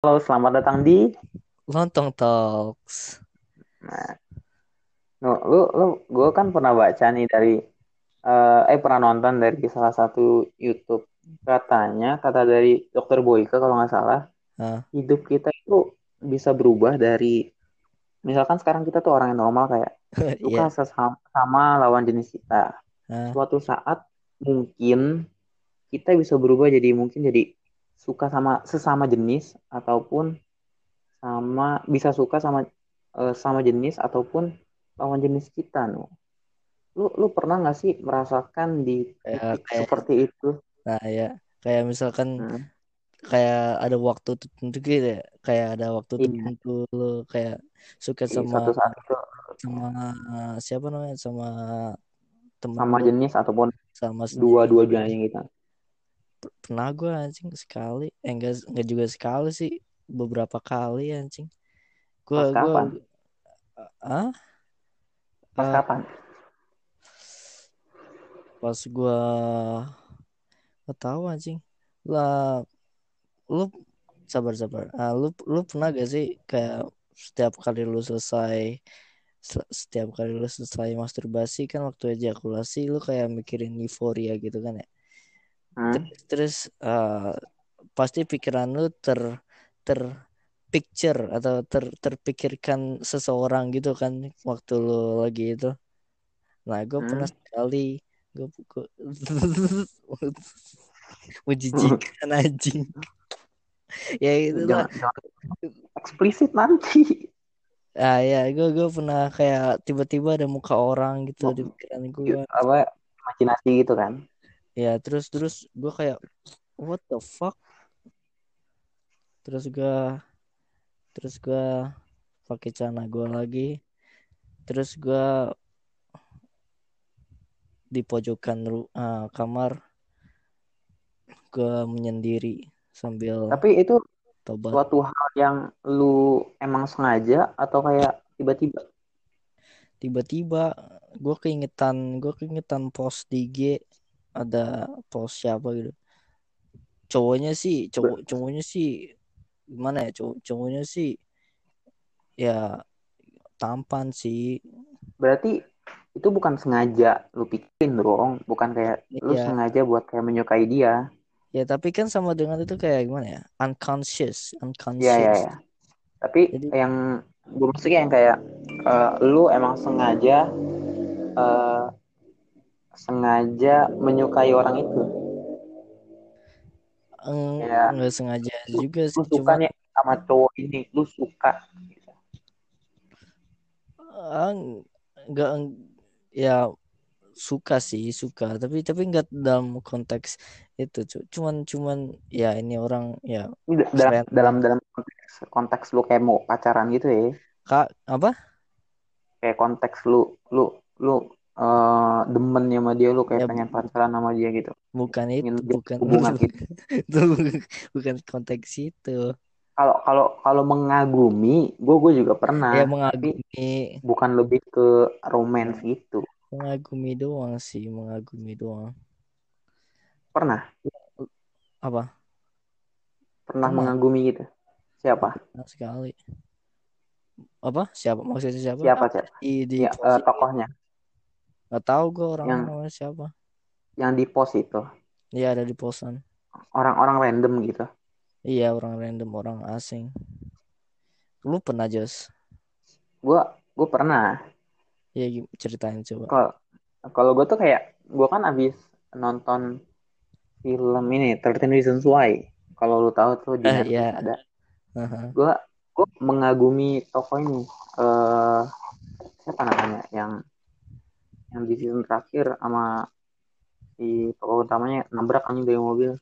Halo, selamat datang di. Lontong Talks. Nah, lu, lu, lu gue kan pernah baca nih dari, eh, eh pernah nonton dari salah satu YouTube. Katanya, kata dari Dokter Boyke kalau nggak salah, Hah? hidup kita itu bisa berubah dari, misalkan sekarang kita tuh orang yang normal kayak suka Iya. sesama sama lawan jenis kita. Hah? Suatu saat mungkin kita bisa berubah jadi mungkin jadi suka sama sesama jenis ataupun sama bisa suka sama eh, sama jenis ataupun lawan jenis kita no. Lu lu pernah nggak sih merasakan di Kayak titik kayak seperti itu? nah ya kayak misalkan Hmm, kayak ada waktu tertentu gitu ya. Kayak ada waktu iya, tertentu lu kayak suka di sama suatu saat itu sama siapa namanya sama temen sama lu jenis ataupun sama sendiri. dua-duanya gitu. Pernah gue anjing sekali. Eh enggak enggak juga sekali sih. Beberapa kali anjing. Gue Pas kapan? ah Pas Eh, kapan? pas gue nggak tahu anjing. Lah lu sabar sabar ah, lu lu pernah gak sih kayak setiap kali lu selesai sel- setiap kali lu selesai masturbasi kan waktu ejakulasi lu kayak mikirin euforia gitu kan ya Hmm? terus ah, pasti pikiran lu ter ter picture atau ter terpikirkan seseorang gitu kan waktu lu lagi itu nah gue pernah Hmm? sekali gue menjijikan anjing ya Jangan, jangan eksplisit nanti. Ah ya, gue gue pernah kayak tiba-tiba ada muka orang gitu di Mau- pikiran gue. Apa imajinasi gitu kan? Ya terus terus gue kayak what the fuck? Terus gue terus gue pakai celana gue lagi. Terus gue di pojokan ru- ah, kamar gue menyendiri sambil Tapi itu tobat. suatu hal yang lu emang sengaja atau kayak tiba-tiba? Tiba-tiba gue keingetan gue keingetan post di IG ada post siapa gitu. Cowoknya sih cowok cowoknya sih gimana ya cowok cowoknya sih ya tampan sih Berarti itu bukan sengaja lu pikirin dong, bukan kayak lu ya sengaja buat kayak menyukai dia. ya tapi kan sama dengan itu kayak gimana ya unconscious Ya ya unconscious ya. Tapi jadi yang gue maksudnya yang kayak eh, lu emang sengaja eh, sengaja menyukai orang itu. eng- Ya, nggak sengaja lu, juga lu sih suka cuma nih sama cowok ini, lu suka. ah, nggak ya suka sih suka tapi tapi nggak dalam konteks itu cu- cuman cuman ya ini orang ya dalam dalam dalam konteks, konteks lu kayak mau pacaran gitu ya. kak apa Kayak konteks lu lu lu eh, demen sama dia, lu kayak ya pengen pacaran sama dia gitu. bukan itu Ingin bukan hubungan gitu. itu bukan konteks itu Kalau kalau kalau mengagumi, gue gue juga ya pernah, tapi mengagumi bukan lebih ke romance gitu. mengagumi doang sih mengagumi doang Pernah, apa pernah mengagumi gitu. Siapa? pernah sekali apa siapa maksudnya siapa Siapa siapa? di di Ya, itu tokohnya nggak tahu gue orangnya yang namanya siapa yang di pos itu. ya ada di posan Orang-orang random gitu. iya orang random orang asing lu pernah Jos Gue gue pernah. ya gim- ceritain coba Kalau kalau gue tuh kayak gue kan abis nonton film ini 13 Reasons Why. Kalau lu tahu tuh di eh Netflix ya ada. Gue gue mengagumi tokoh ini. Eh siapa namanya? Yang yang di season terakhir sama si tokoh utamanya nabrak anjing dari mobil.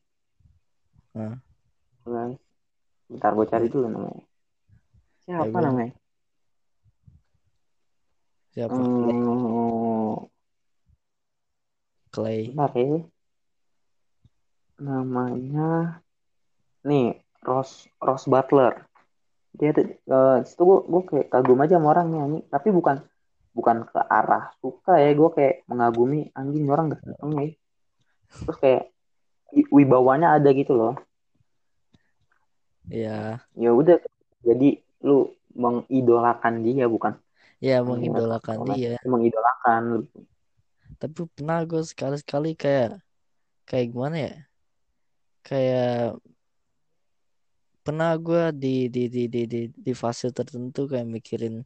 Nah, Guys, bentar gue cari ya, dulu namanya. ya Siapa gue namanya? siapa Hmm, Clay bentar ya. Namanya nih Ross Ross Butler. Dia tuh eh, situ gue gue kayak kagum aja sama orangnya nih. Tapi bukan bukan ke arah suka ya. Gue kayak mengagumi anjing orang gak ya. Terus kayak wi- wibawanya ada gitu loh. ya ya udah jadi lu mengidolakan dia bukan ya mengidolakan dia mengidolakan tapi pernah gue sekali-sekali kayak kayak gimana ya kayak pernah gue di di di di di di fase tertentu kayak mikirin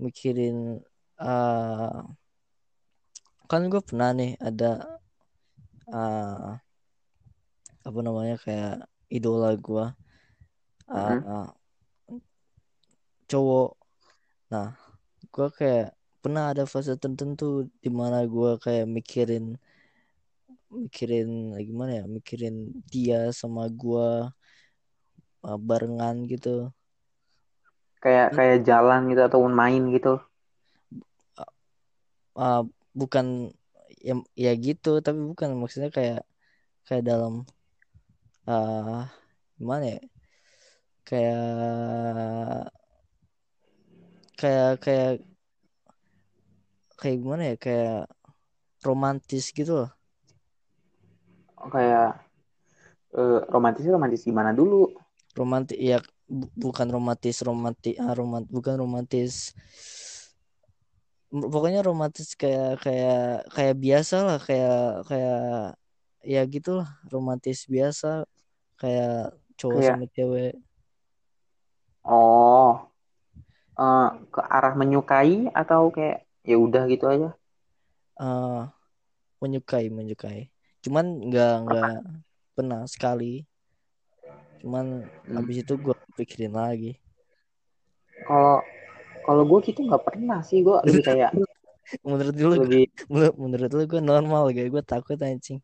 mikirin uh, kan gue pernah nih ada uh, apa namanya kayak idola gue uh, Mhm. uh, cowok. Nah gue kayak pernah ada fase tertentu di mana gue kayak mikirin mikirin gimana ya mikirin dia sama gue uh, barengan gitu. Kayak kayak jalan gitu ataupun main gitu uh, bukan ya, ya gitu tapi bukan. Maksudnya kayak kayak dalam uh, gimana ya? Kayak kayak kayak kayak gimana ya? Kayak romantis gitu loh. Kayak eh, romantis romantis gimana dulu? Romantis ya bu- bukan romantis romantis ah, romant bukan romantis pokoknya romantis kayak kayak kayak biasa lah kayak kayak ya gitulah romantis biasa kayak cowok kayak sama cewek. Oh eh, ke arah menyukai atau kayak ya udah gitu aja? Eh menyukai menyukai. Cuman nggak nggak pernah sekali. Cuman Hmm. abis itu gue pikirin lagi. Kalau kalau gue gitu nggak pernah sih gue lebih kayak menurut lu lebih menurut, menurut lu gue normal gak gue takut anjing.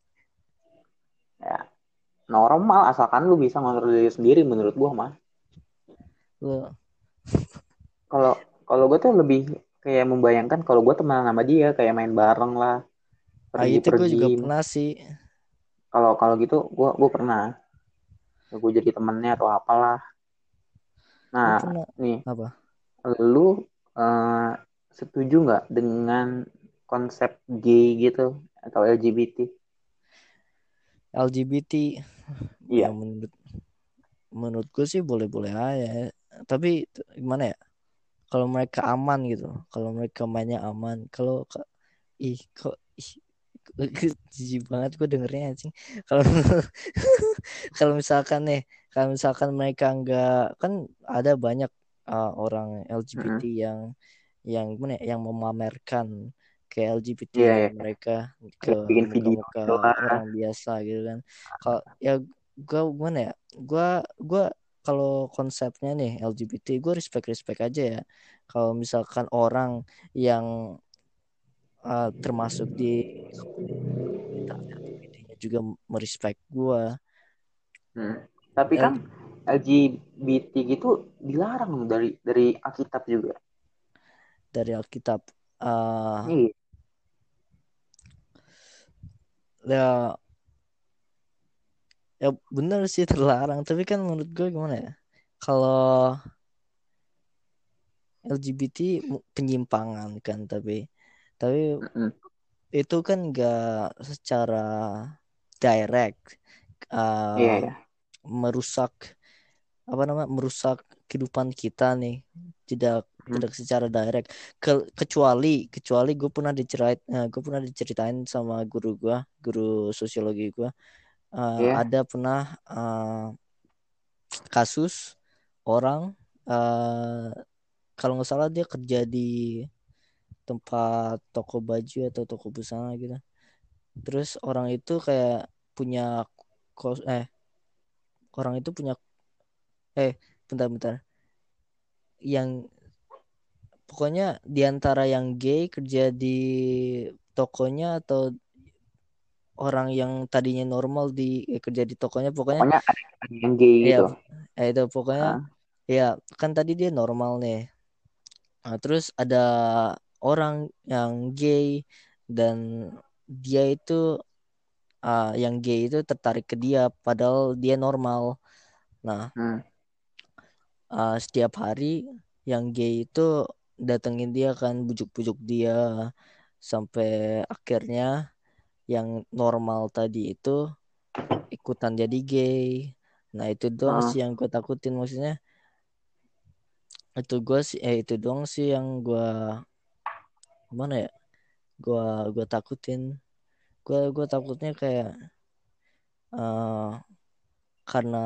Ya normal asalkan lu bisa ngontrol diri sendiri menurut gue mah lu kalau kalau gue tuh lebih kayak membayangkan kalau gue temenan sama dia kayak main bareng lah ah itu gue juga pernah sih. Kalau kalau gitu gue gue pernah. Gue jadi temennya atau apalah. Nah nih. Apa lu eh, setuju nggak dengan konsep gay gitu atau LGBT LGBT Iya. ya menurut menurut gue sih boleh-boleh aja tapi t- gimana ya? Kalau mereka aman gitu kalau mereka mainnya aman kalau ih kok ih jijik banget gue dengernya anjing. Kalau kalau misalkan nih kalau misalkan mereka nggak kan ada banyak uh, orang LGBT yang yang gimana ya, yang memamerkan ke LGBT Iya, iya. mereka ke bikin video lah. orang biasa gitu kan kalau ya gue gimana ya gue gue kalau konsepnya nih LGBT gue respect respect aja ya kalau misalkan orang yang uh, termasuk di LGBT-nya juga merespect gue Hmm. Tapi kan LGBT gitu dilarang dari dari Alkitab juga. dari Alkitab uh, Iya. ya ya bener sih terlarang tapi kan menurut gue gimana ya kalau LGBT penyimpangan kan tapi tapi Mm-mm. itu kan gak secara direct uh, Iya, iya. merusak apa namanya merusak kehidupan kita nih tidak Hmm. tidak secara direct Ke- kecuali kecuali gue pernah dicerit gue pernah diceritain sama guru gue guru sosiologi gue Uh, Iya. ada pernah uh, kasus orang uh, kalau nggak salah dia kerja di tempat toko baju atau toko busana gitu terus orang itu kayak punya kos eh orang itu punya eh bentar-bentar yang pokoknya di antara yang gay kerja di tokonya atau orang yang tadinya normal di eh, kerja di tokonya pokoknya Pokoknya ada yang gay Iya, gitu. eh, itu pokoknya Ah. ya kan tadi dia normal nih. Nah, terus ada orang yang gay dan dia itu ah, yang gay itu tertarik ke dia padahal dia normal. Nah, Hmm. Ah, setiap hari yang gay itu datengin dia kan bujuk-bujuk dia. Sampai akhirnya yang normal tadi itu ikutan jadi gay. Nah itu doang Ah. sih yang gue takutin maksudnya. Itu gue sih eh itu doang sih yang gue gimana ya gue gue takutin. Gue gue takutnya kayak eh karena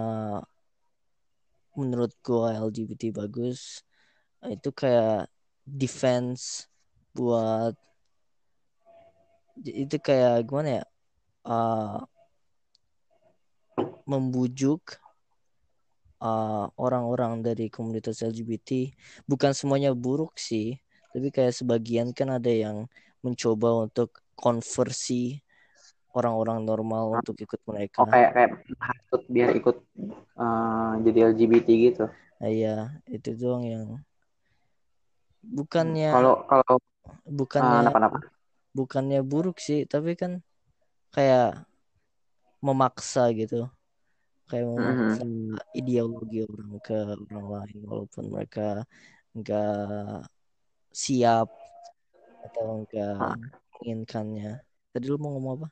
menurut gue LGBT bagus itu kayak defense buat itu kayak gimana ya eh, membujuk eh, orang-orang dari komunitas LGBT bukan semuanya buruk sih tapi kayak sebagian kan ada yang mencoba untuk konversi orang-orang normal untuk ikut mereka Oh kayak kayak biar ikut eh, jadi LGBT gitu. Nah, iya itu doang yang bukannya Kalau kalau bukannya eh, apa-apa? bukannya buruk sih tapi kan kayak memaksa gitu kayak memaksa ideologi orang ke orang lain walaupun mereka nggak siap atau nggak Ah. menginginkannya tadi lu mau ngomong apa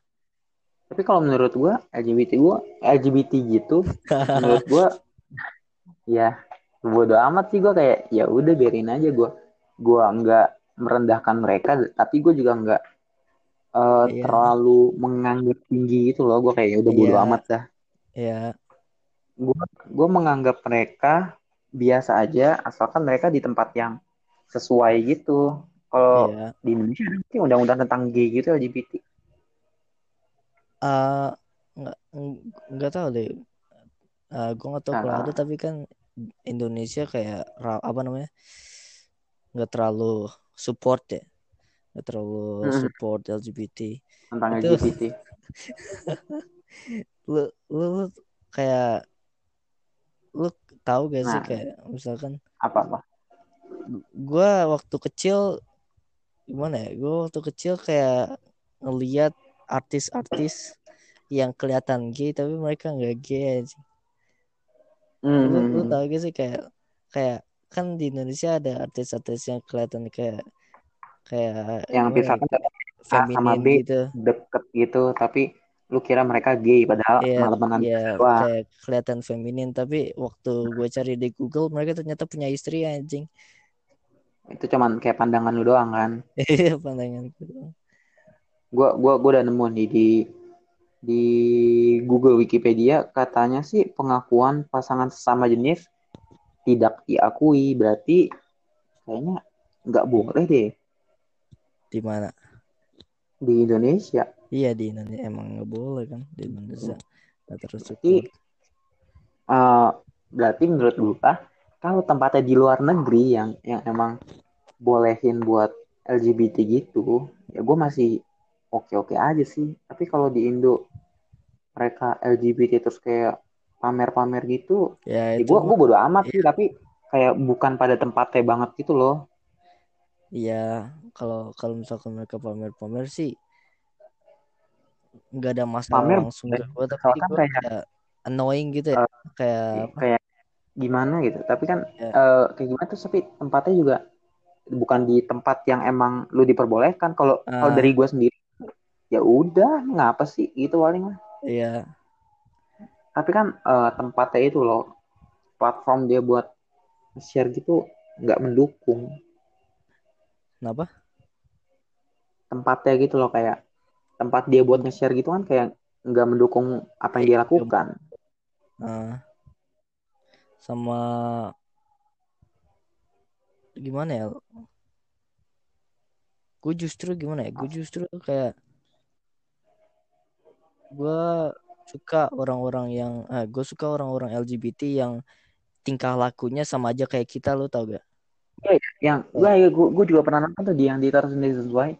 Tapi kalau menurut gua LGBT gua LGBT gitu, menurut gua ya bodo amat sih gua kayak ya udah biarin aja gua. Gua nggak merendahkan mereka, tapi gua juga nggak eh, Iya. terlalu menganggap tinggi gitu loh. Gua kayak ya udah bodo Iya. amat dah. ya Gua gua menganggap mereka biasa aja asalkan mereka di tempat yang sesuai gitu. Kalau ya di Indonesia ada undang-undang tentang gay gitu LGBT. Ah, nggak nggak tahu deh Ah, gue nggak tahu kalau ada tapi kan Indonesia kayak apa namanya nggak terlalu support ya nggak terlalu Mm-mm. support LGBT tentang Itu- LGBT. lu lu, lu kayak lu tahu gak sih Nah. kayak misalkan Apa-apa? gue waktu kecil gimana ya gue waktu kecil kayak ngeliat artis-artis yang kelihatan gay tapi mereka nggak gay aja lu, lu Hmm. tahu gak sih kayak kayak kan di Indonesia ada artis-artis yang kelihatan kayak kayak Yang ya, misalkan A sama feminin B gitu deket gitu, tapi lu kira mereka gay padahal temenan iya, doang. kayak kelihatan feminin tapi waktu gue cari di Google mereka ternyata punya istri anjing Itu cuman kayak pandangan lu doang kan. Iya pandangan gue Gua gua gua udah nemu nih di di Google Wikipedia katanya sih pengakuan pasangan sesama jenis tidak diakui. Berarti kayaknya nggak boleh deh. Di mana? Di Indonesia. iya di Indonesia. Emang nggak boleh kan? Di Indonesia. Nggak terus Berarti eh, berarti menurut gua kalau tempatnya di luar negeri yang yang emang bolehin buat LGBT gitu, ya gue masih oke-oke aja sih. Tapi kalau di Indo mereka LGBT terus kayak pamer-pamer gitu, ya ya gue gue bodo amat sih. Tapi kayak bukan pada tempatnya banget gitu loh. iya kalau kalau misalkan mereka pamer-pamer sih nggak ada masalah Pamer langsung ke gue tapi gue kayak- kayak annoying gitu ya kayak apa Kayak gimana gitu. Tapi kan Ya. eh, kayak gimana tuh tapi tempatnya juga bukan di tempat yang emang lu diperbolehkan. Kalau kalau Ah. dari gue sendiri ya udah ngapa sih? Gitu paling mah. iya. Tapi kan eh, tempatnya itu loh platform dia buat share gitu nggak mendukung. Kenapa? Tempatnya gitu loh kayak tempat dia buat nge-share gitu kan kayak nggak mendukung apa yang dia lakukan. Ah. sama gimana ya? Gue justru gimana ya? Gue justru kayak gue suka orang-orang yang eh, gue suka orang-orang LGBT yang tingkah lakunya sama aja kayak kita lo tau gak? Yang gue gue, gue juga pernah nonton tuh di yang di sendiri sesuai.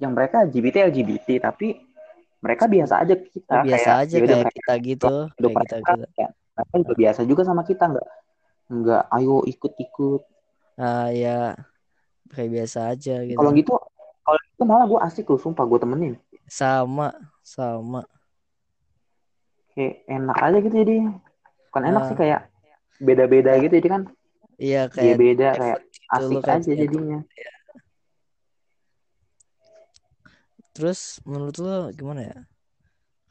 Yang mereka LGBT LGBT tapi mereka biasa aja kita biasa kayak aja yaudah kayak mereka kita gitu hidup kayak kita mereka, gitu. ya, mereka juga biasa juga sama kita nggak nggak ayo ikut ikut ah ya kayak biasa aja gitu. Kalau gitu kalau gitu malah gue asik loh sumpah gue temenin. Sama sama kayak enak aja gitu jadi bukan enak Ah. sih kayak beda-beda gitu jadi kan iya dia kayak beda kayak gitu, asik kayak aja jadinya Terus menurut lo gimana ya?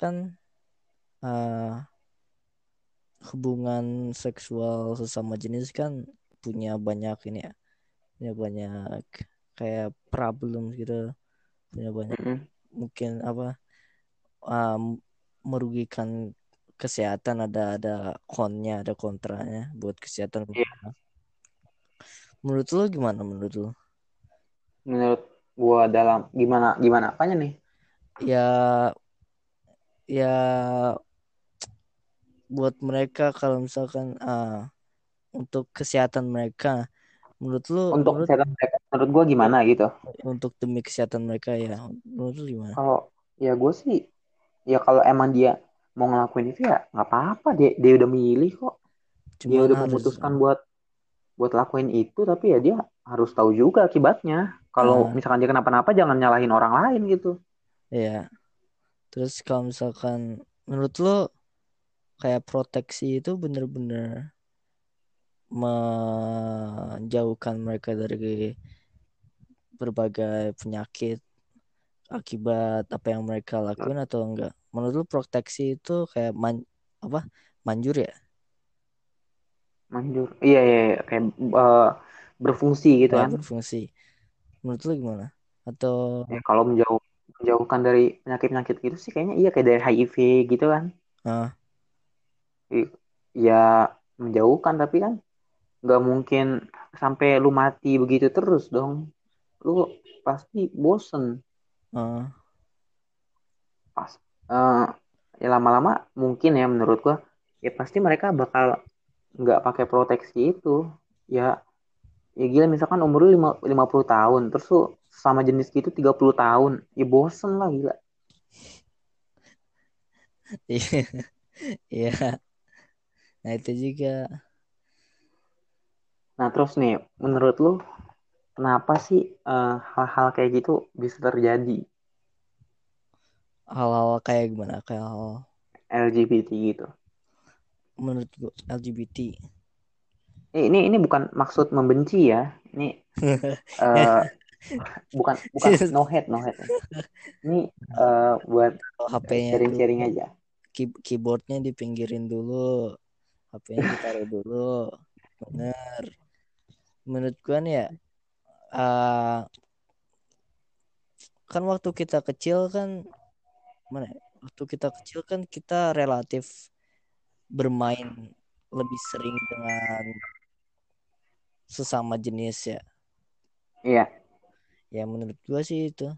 Kan eh hubungan seksual sesama jenis kan punya banyak ini ya punya banyak kayak problem gitu punya banyak Mm-mm. mungkin apa um, merugikan kesehatan ada ada konnya ada kontranya buat kesehatan Iya. menurut lo gimana menurut lo? Menurut gua dalam gimana gimana apanya nih? Ya ya buat mereka kalau misalkan ah, untuk kesehatan mereka menurut lu untuk menurut kesehatan mereka menurut gua gimana gitu? untuk demi kesehatan mereka ya menurut lu gimana? Kalau ya gue sih ya kalau emang dia mau ngelakuin itu ya nggak apa-apa. Dia dia udah milih kok. Dia cuman udah harus memutuskan buat buat lakuin itu tapi ya dia harus tahu juga akibatnya. Kalau Ah. misalkan dia kenapa-napa jangan nyalahin orang lain gitu. Ya terus kalau misalkan menurut lu kayak proteksi itu bener-bener menjauhkan mereka dari berbagai penyakit akibat apa yang mereka lakuin atau enggak? Menurut lu proteksi itu kayak man, apa manjur ya? Manjur. Iya iya, iya. kayak eh, berfungsi gitu ya kan? berfungsi. Menurut lu gimana? Atau ya, kalau menjauh menjauhkan dari penyakit-penyakit gitu sih kayaknya iya kayak dari HIV gitu kan? Ah, I- ya menjauhkan tapi kan nggak mungkin sampai lu mati begitu terus dong. Lu pasti bosen ah, pas eh, ya lama-lama mungkin ya menurut gua ya pasti mereka bakal nggak pakai proteksi itu. Ya ya gila misalkan umur lu lima, 50 tahun terus lu sama jenis gitu 30 tahun ya bosen lah gila. Iya iya. Nah itu juga. Nah terus nih menurut lu kenapa sih eh, hal-hal kayak gitu bisa terjadi? Hal-hal kayak gimana? Kayak hal LGBT gitu. Menurut gua LGBT Eh, ini ini bukan maksud membenci ya. Ini eh, bukan bukan. No hate no hate. Ini eh, buat HP-nya sharing-sharing aja. key- keyboardnya dipinggirin dulu HP-nya ditaruh dulu. Bener. Menurut gua nih ya ah, kan waktu kita kecil kan mana ya? waktu kita kecil kan kita relatif bermain lebih sering dengan sesama jenis ya. Iya. Ya menurut gua sih itu.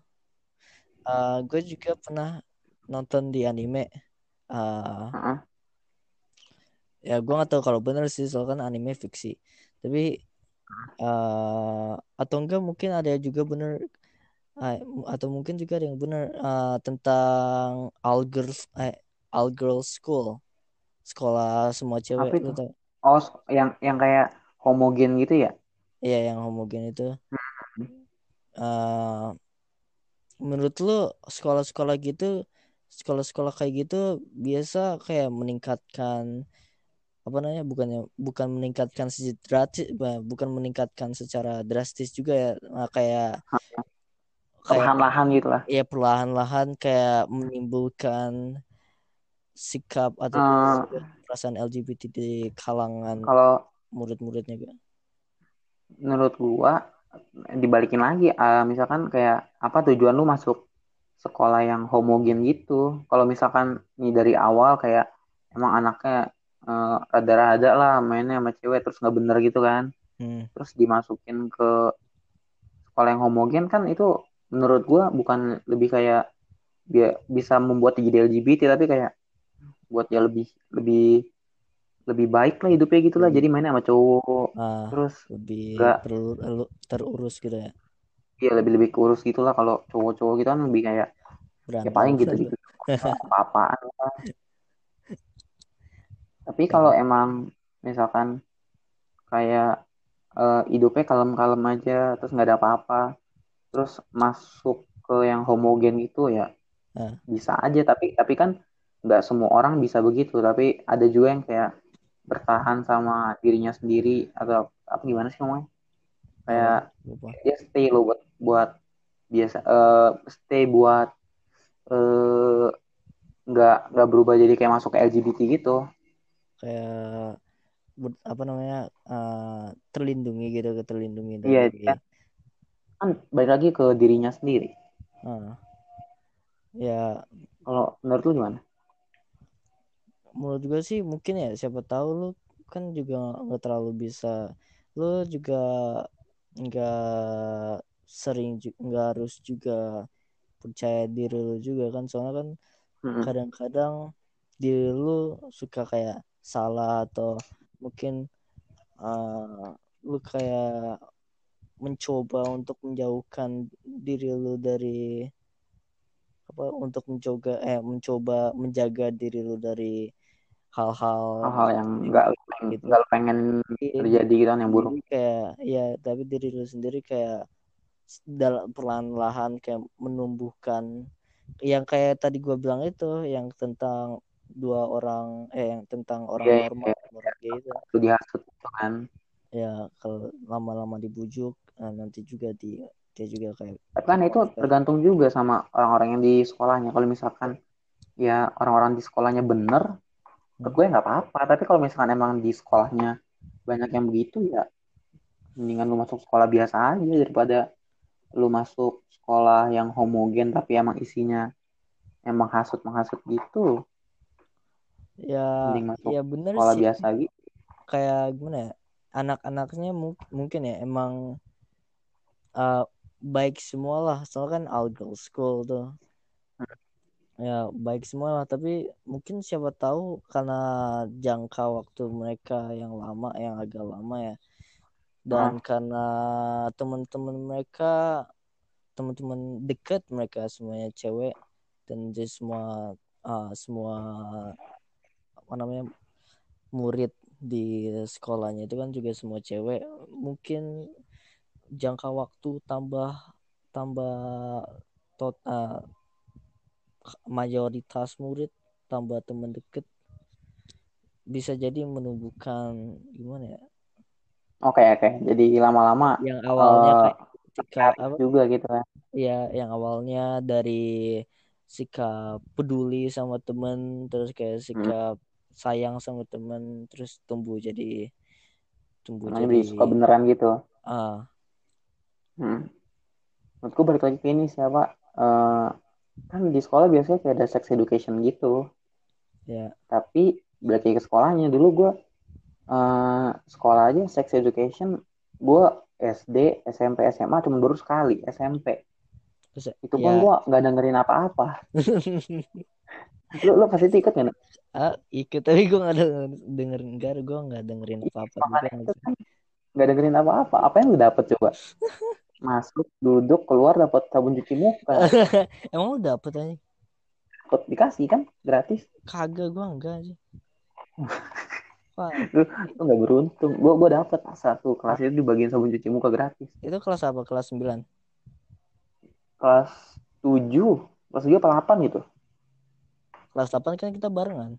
Ah, gue juga pernah nonton di anime. Ah, Heeh. ya gue nggak tahu kalau bener sih soalnya kan anime fiksi. Tapi eh atau enggak mungkin ada juga bener ah, atau mungkin juga ada yang bener ah, tentang all girls eh, all girls school. Sekolah semua apa cewek itu oh yang yang kayak homogen gitu ya? Iya yang homogen itu. Eh menurut lu sekolah-sekolah gitu sekolah-sekolah kayak gitu biasa kayak meningkatkan apa namanya bukannya bukan meningkatkan secara drastis bukan meningkatkan secara drastis juga ya Nah, kayak perlahan-lahan gitu lah. Ya perlahan-lahan kayak menimbulkan sikap atau Eh, perasaan LGBT di kalangan kalau murid-muridnya gitu. menurut gua dibalikin lagi eh, misalkan kayak apa tujuan lu masuk sekolah yang homogen gitu. Kalau misalkan nih dari awal kayak emang anaknya eh, rada-rada lah mainnya sama cewek terus nggak bener gitu kan. Hmm. terus dimasukin ke sekolah yang homogen kan itu menurut gua bukan lebih kayak dia bisa membuat dia jadi LGBT tapi kayak buat dia lebih lebih lebih baik lah hidupnya gitu lah. Lebih- jadi mainnya sama cowok. Ah, terus lebih elu- terurus gitu ya? Ya lebih lebih kurus gitu lah kalau cowok-cowok gitu kan lebih kayak ya berandal paling gitu gitu apa-apaan lah. tapi kalau emang misalkan kayak eh, hidupnya kalem-kalem aja terus nggak ada apa-apa terus masuk ke yang homogen gitu ya Ah. bisa aja. Tapi tapi kan nggak semua orang bisa begitu. Tapi ada juga yang kayak bertahan sama dirinya sendiri atau apa gimana sih ngomongnya? Kayak lupa. dia stay lo buat buat biasa eh stay buat eh nggak nggak berubah jadi kayak masuk ke LGBT gitu kayak ber- apa namanya uh, terlindungi gitu terlindungi dari Iya, dia kan balik lagi ke dirinya sendiri. uh, ya Kalau menurut lu gimana? menurut gue sih mungkin ya siapa tahu lu kan juga nggak terlalu bisa. Lu juga nggak sering nggak harus juga percaya diri lu juga kan. Soalnya kan kadang-kadang diri lu suka kayak salah atau mungkin uh, lu kayak mencoba untuk menjauhkan diri lu dari apa untuk mencoba eh mencoba menjaga diri lu dari hal-hal Hal-hal yang nggak lu pengen, gitu. nggak lu pengen Iya, terjadi gitu kan yang buruk. Kayak ya tapi diri lu sendiri kayak dalam perlahan-lahan kayak menumbuhkan yang kayak tadi gua bilang itu yang tentang dua orang eh yang tentang orang Iya, normal iya. orang gay itu Lu dihasut gitu kan. ya kalau lama-lama dibujuk eh, nanti juga di dia juga kayak kan itu tergantung juga sama orang-orang yang di sekolahnya. Kalau misalkan ya orang-orang di sekolahnya bener, menurut gue nggak apa-apa. Tapi kalau misalkan emang di sekolahnya banyak yang begitu ya, mendingan lu masuk sekolah biasa aja daripada lu masuk sekolah yang homogen tapi emang isinya emang hasut menghasut gitu. Ya ya bener sekolah sih. biasa gitu. kayak gimana ya anak-anaknya mu- mungkin ya emang uh, baik semua lah soalnya kan all girls school tuh. Ya baik semua lah tapi mungkin siapa tahu karena jangka waktu mereka yang lama yang agak lama ya. Dan karena teman-teman mereka teman-teman dekat mereka semuanya cewek dan jadi semua uh, semua apa namanya murid di sekolahnya itu kan juga semua cewek mungkin jangka waktu tambah tambah tot uh, mayoritas murid tambah teman deket bisa jadi menumbuhkan gimana ya Oke oke. Jadi lama-lama yang awalnya eh, kayak ketika apa juga gitu kan. ya yang awalnya dari sikap peduli sama temen terus kayak sikap sayang sama temen terus tumbuh jadi tumbuh Namanya jadi suka beneran gitu. ah Hmm. Menurutku balik lagi ke ini siapa? Eh, kan di sekolah biasanya kayak ada sex education gitu. ya Tapi balik lagi ke sekolahnya dulu gue eh, sekolah aja sex education gue SD, SMP, SMA cuma baru sekali SMP. terus Itu pun ya gue nggak dengerin apa-apa. Lu lu pasti ikut kan? Ah ikut tapi gue nggak denger, dengerin enggak gue nggak dengerin apa apa kan nggak dengerin apa-apa. Apa yang lu dapet coba? Masuk, duduk, keluar dapat sabun cuci muka. emang lu dapet aja Ikut dikasih kan gratis. kagak gue enggak aja Wah, Lu lu nggak beruntung. Gue gue dapet satu kelas itu dibagiin sabun cuci muka gratis. itu kelas apa kelas 9 Kelas 7 kelas 7 apa 8 gitu. Kelas 8 kan kita barengan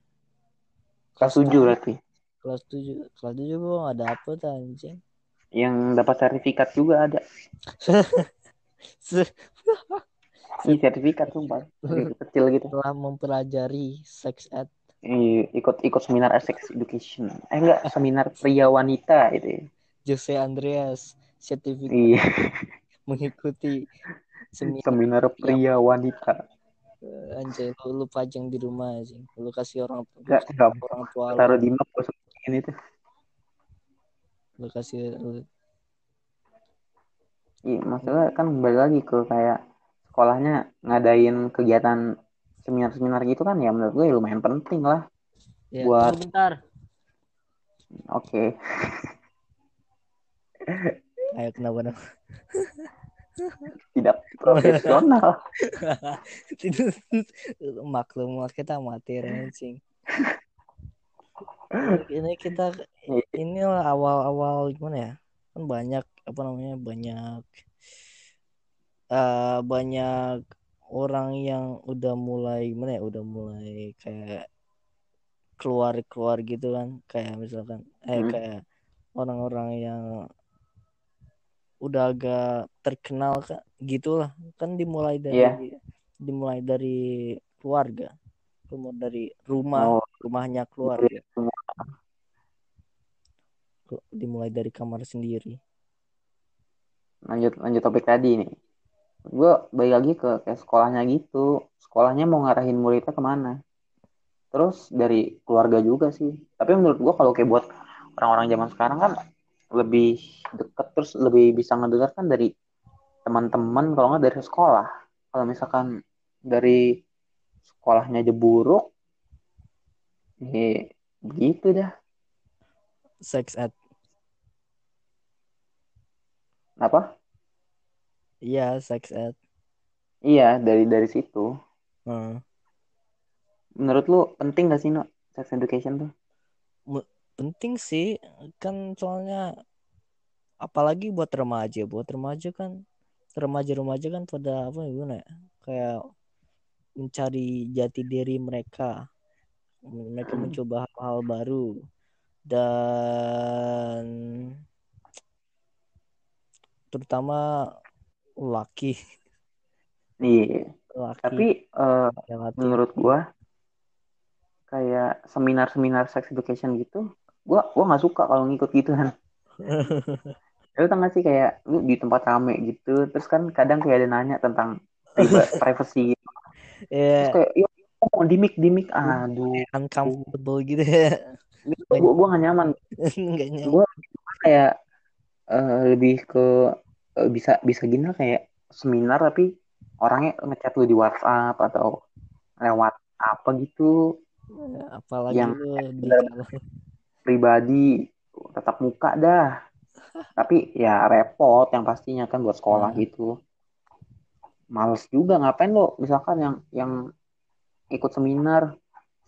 Kelas 7 berarti. kelas 7 kelas 7 gue gak dapet anjing Yang dapat sertifikat juga ada. Ini sertifikat sumpah. Kecil gitu. setelah mempelajari sex ed Iya, ikut ikut seminar sex education. Eh enggak, seminar pria wanita itu. Jose Andreas sertifikat Iya, mengikuti seminar seminar pria wanita. Eh, anjay lu, lu pajang di rumah anjing lu kasih orang Enggak, enggak orang tua lu, taruh di map sebutin itu. lu kasih lu, Iya, masalah kan balik lagi ke kayak sekolahnya ngadain kegiatan seminar-seminar gitu kan ya menurut gue lumayan penting lah. ya Buat- bentar Oke. ayo kenapa dong Tidak profesional. Itu maklum lah kita amatir anjing. Ini kita ini awal-awal gimana ya? Kan banyak apa namanya? Banyak eh banyak orang yang udah mulai gimana ya? Udah mulai kayak keluar-keluar gitu kan. Kayak misalkan eh Hmm. kayak orang-orang yang udah agak terkenal kan gitulah. Kan dimulai dari Iya. dimulai dari keluarga. Keluar dari rumah oh. rumahnya keluarga. Rumah. dimulai dari kamar sendiri. Lanjut lanjut topik tadi nih. Gue balik lagi ke kayak sekolahnya gitu. Sekolahnya mau ngarahin muridnya ke mana? Terus dari keluarga juga sih. Tapi menurut gue kalau kayak buat orang-orang zaman sekarang kan lebih deket terus lebih bisa ngedengar kan dari teman-teman kalau nggak dari sekolah. Kalau misalkan dari sekolahnya aja buruk ya begitu dah. Sex ed. Apa? Iya sex ed. Iya dari dari situ. Hmm. menurut lu penting gak sih no sex education tuh penting sih kan soalnya apalagi buat remaja buat remaja kan remaja-remaja kan pada apa ya gimana ya kayak mencari jati diri mereka mereka mencoba hal-hal baru. Dan terutama laki. Iya. Laki tapi laki. menurut gua kayak seminar-seminar sex education gitu gua gua nggak suka kalau ngikut gitu kan lu tau gak sih kayak lu di tempat rame gitu terus kan kadang kayak ada nanya tentang priva- privacy. Gitu. terus ya kayak ya oh, dimik dimik aduh. uncomfortable gitu. Ya gue gue gak nyaman. Gue kayak eh, lebih ke eh, bisa bisa gini kayak seminar tapi orangnya ngechat lu di WhatsApp atau lewat apa gitu. Apalagi yang pribadi tetap muka dah. Tapi ya repot yang pastinya kan buat sekolah Nah. gitu. Males juga ngapain lo? Misalkan yang yang ikut seminar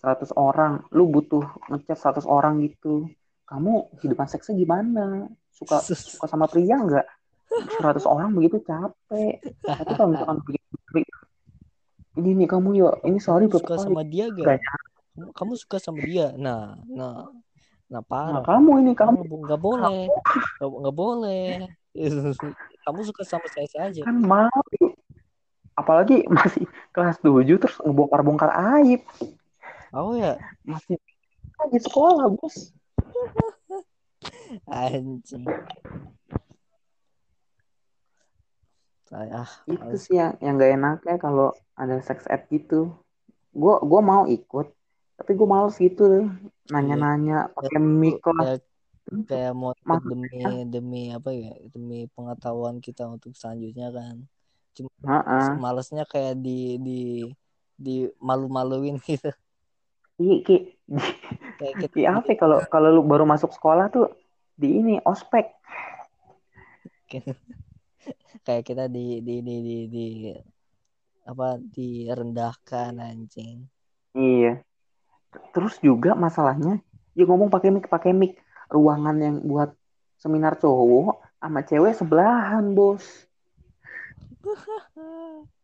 100 orang lu butuh ngechat 100 orang gitu. Kamu kehidupan seksnya gimana? Suka suka sama pria nggak? 100 orang begitu capek. Tapi kalau misalkan ini nih kamu ya ini sorry kamu suka sama dia gak Gak kamu suka sama dia? Nah nah nah nah kamu ini kamu nggak boleh. Nggak boleh. Kamu suka sama saya saja. Kan mau. Apalagi masih kelas 7 terus ngebongkar-bongkar aib. Oh ya? Masih di sekolah bos. Anjing. Saya ah itu sih yang yang gak enaknya kalau ada sex ed gitu. Gue gua mau ikut tapi gue males gitu nanya-nanya pakai mic lah kayak kayak mau demi demi apa ya demi pengetahuan kita untuk selanjutnya kan cuma Heeh. malesnya kayak di di di malu-maluin gitu Iya, Ki. kayak kita Ki apa ya, kalau kalau lu baru masuk sekolah tuh di ini ospek. kayak kita di di di di, di apa direndahkan anjing Iya. Terus juga masalahnya dia ngomong pakai mic pakai mic. Ruangan yang buat seminar cowok sama cewek sebelahan, Bos.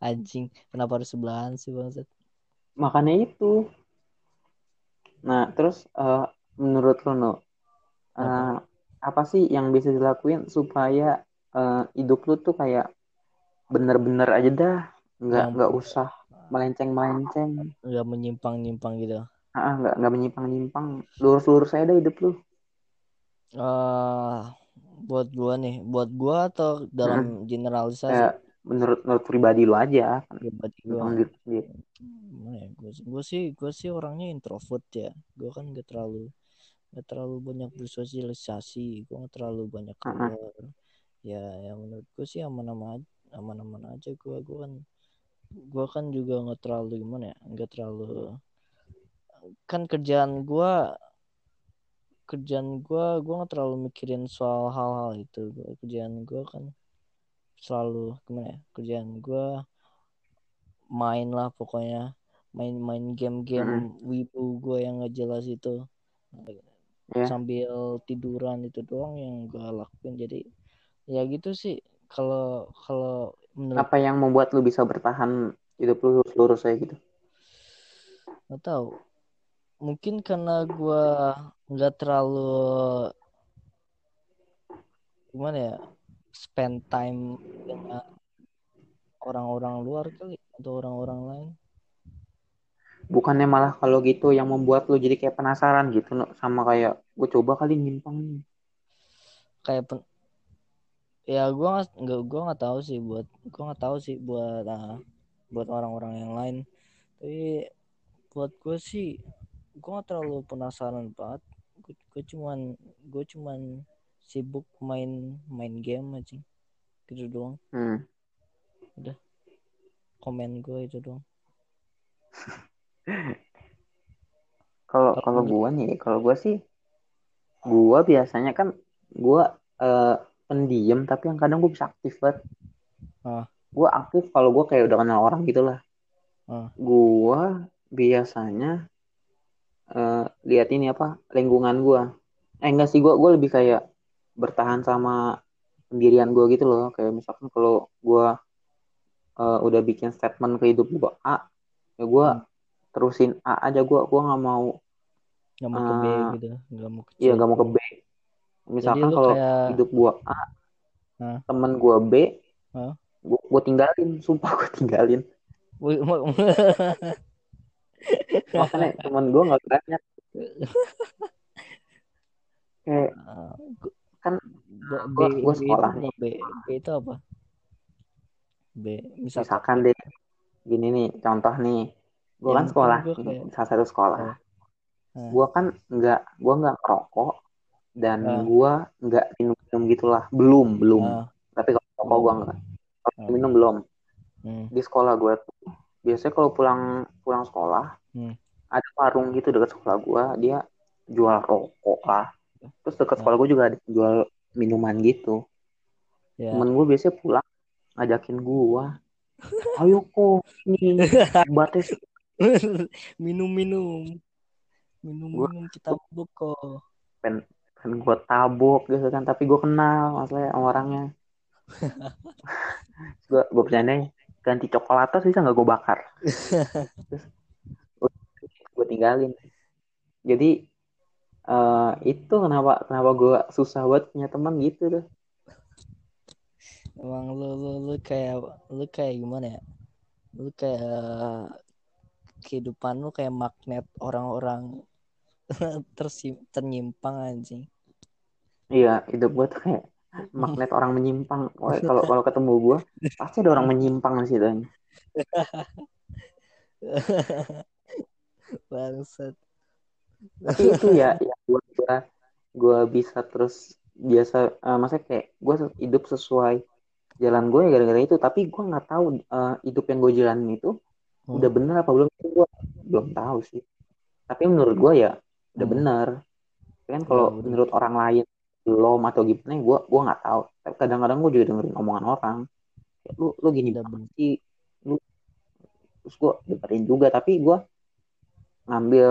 anjing kenapa harus sebelahan sih bangsat? Makanya itu. Nah, terus eh, menurut lo no, eh, apa? sih yang bisa dilakuin supaya eh, hidup lu tuh kayak bener-bener aja dah, nggak nggak usah melenceng-melenceng, nggak menyimpang nyimpang gitu. Ah nggak nggak menyimpang-nyimpang, lurus-lurus aja dah hidup lu. eh buat gua nih. Buat gua atau dalam generalisasi? Kayak menurut menurut pribadi lu aja, pribadi gua. Ya? Gue gue sih gue sih orangnya introvert ya. Gue kan gak terlalu gak terlalu banyak bersosialisasi. Gue gak terlalu banyak Uh-uh. keluar. Ya yang menurut gue sih aman-aman aja aman-aman aja gue gue kan gue kan juga nggak terlalu gimana ya nggak terlalu kan kerjaan gue kerjaan gue gue nggak terlalu mikirin soal hal-hal itu. Gua- kerjaan gue kan selalu gimana ya kerjaan gue main lah pokoknya. Main-main game-game wibu gue yang nggak jelas itu. Ya. sambil tiduran itu doang yang gue lakuin. Jadi ya gitu sih. Kalau kalau menurut Apa yang membuat lu bisa bertahan hidup lu lurus-lurus aja gitu? nggak tahu. Mungkin karena gue nggak terlalu gimana ya spend time dengan orang-orang luar kali atau orang-orang lain. Bukannya malah kalau gitu yang membuat lu jadi kayak penasaran gitu sama kayak gue coba kali nyimpang nih. Kayak pen... ya gue nggak gue nggak tahu sih buat gue nggak tahu sih buat uh, buat orang-orang yang lain. Tapi buat gue sih gue gak terlalu penasaran banget. Gue, gue cuman gue cuman sibuk main main game aja gitu doang. Hmm. udah komen gue itu doang. Kalau kalau gue nih kalau gue sih gue biasanya kan gue uh, pendiam tapi yang kadang gue bisa aktif banget. Ah. gue aktif kalau gue kayak udah kenal orang gitu lah ah. gue biasanya uh, lihat ini apa lingkungan gue eh enggak sih gue gue lebih kayak bertahan sama pendirian gue gitu loh. Kayak misalkan kalau gue uh, udah bikin statement ke hidup gue A ya gue hmm. terusin A aja gue gue nggak mau nggak mau ke B uh, gitu nggak mau ke C iya nggak mau ke B misalkan kalau kayak... hidup gue A huh? temen gue B huh? gue, gue tinggalin sumpah gue tinggalin makanya temen gue nggak banyak kayak kan B, gue sekolah B, B, B itu apa B misalkan, misalkan deh gini nih contoh nih gue ya, kan sekolah kayak... salah satu sekolah. Hmm. gue kan nggak gue nggak rokok dan uh. gue nggak minum minum gitulah. Belum belum. Uh. tapi kalau rokok gue nggak. Uh. minum belum. Hmm. di sekolah gue tuh biasanya kalau pulang pulang sekolah hmm. ada warung gitu dekat sekolah gue dia jual rokok lah. Terus dekat sekolah gue juga ada jual minuman gitu. Yeah. temen gue biasanya pulang ngajakin gue ayo kok ini. Batas minum-minum. Minum-minum kita mabuk kok. Pen pen gue tabuk gitu kan tapi gue kenal maksudnya orangnya. Gue gue bercanda ganti coklat tuh bisa nggak gue bakar? Terus gue tinggalin. Jadi uh, itu kenapa kenapa gue susah buat punya teman gitu tuh. Emang lu lu lu kayak lu kayak gimana ya? Lu kayak kehidupan lu kayak magnet orang-orang tersim ternyimpang anjing iya hidup gue tuh kayak magnet orang menyimpang. Kalau kalau ketemu gue pasti ada orang menyimpang di situ bangsat. Tapi itu ya ya gue gue gue bisa terus biasa uh, maksudnya kayak gue hidup sesuai jalan gue ya gara-gara itu. Tapi gue nggak tahu uh, hidup yang gue jalanin itu hmm. udah bener apa belum gue belum tahu sih. Tapi menurut gue ya udah hmm. bener. Kan kalau ya, menurut orang lain belum atau gimana gue gue nggak tahu. Tapi kadang-kadang gue juga dengerin omongan orang. Lu lu gini banget sih lu terus gue dengerin juga. Tapi gue ngambil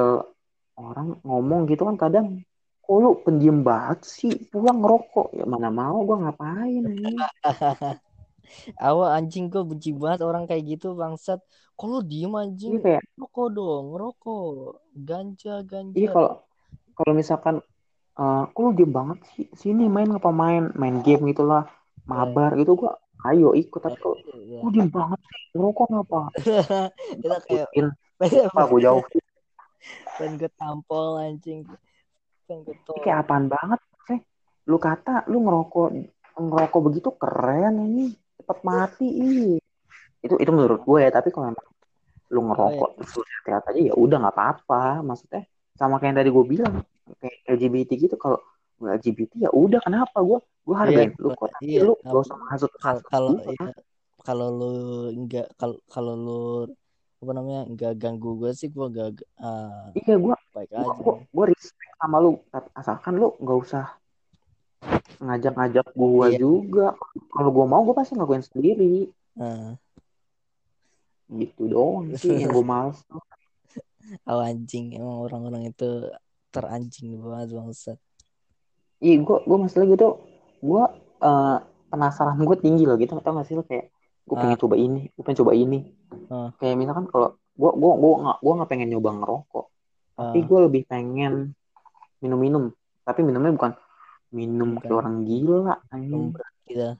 orang ngomong gitu kan kadang kok lu pendiam banget sih? Pulang ngerokok. Ya mana mau gue ngapain ini awal anjing gue benci banget orang kayak gitu bangsat. Kok lu diem anjing? Iya, rokok dong ngerokok ganja ganja. Iya kalau kalau misalkan uh, kok lu diem banget sih? Sini main apa main. Main game gitulah. Mabar gitu gua ayo ikut tapi kok yeah. lu diem banget sih? Ngerokok ngapa kita kayak apa gue jauh? Pengen gue tampol anjing. Pengen gue kayak apaan banget sih? Lu kata lu ngerokok ngerokok begitu keren ini. Cepat mati ih. itu itu menurut gue ya tapi kalau emang lu ngerokok oh, iya. terus sehat aja ya udah nggak apa-apa. Maksudnya sama kayak yang tadi gue bilang kayak LGBT gitu kalau LGBT ya udah kenapa? Gue gue hargain iya, lu kok. tapi iya, lu gak usah masuk kalau iya, kalau lu enggak kalau kalau lu apa namanya enggak ganggu gue sih gue gak uh, iya gue baik aja. gue, gue respect sama lu. Asalkan lu nggak usah ngajak-ngajak gue iya. juga. Kalau gue mau gue pasti ngakuin sendiri. Uh. gitu doang sih yang gue males. Oh anjing emang orang-orang itu teranjing banget bangsat. Iya gue gue masalah gitu gue uh, penasaran gue tinggi loh gitu tau gak sih lo kayak gue pengen uh. coba ini gue pengen coba ini. Uh. kayak misalkan kalau gue gue gue nggak gue nggak pengen nyoba ngerokok uh. tapi gue lebih pengen minum-minum. Tapi minumnya bukan minum kayak orang gila anjing. Gitu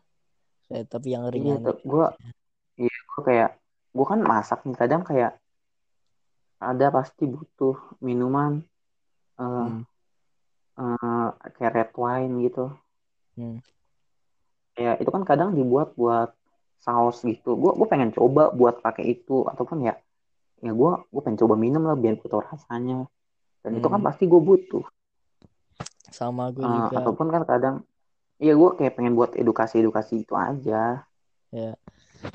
kayak tapi yang ringan iya, gue iya gue kayak gue kan masak nih kadang kayak ada pasti butuh minuman uh, hmm. uh, kayak red wine gitu. Hmm. ya itu kan kadang dibuat buat saus gitu. Gue gue pengen coba buat pakai itu. Ataupun ya ya gue gue pengen coba minum lah biar gue tahu rasanya. Dan itu kan Hmm. pasti gue butuh. Sama gue Uh, juga. ataupun kan kadang iya gue kayak pengen buat edukasi edukasi itu aja. Ya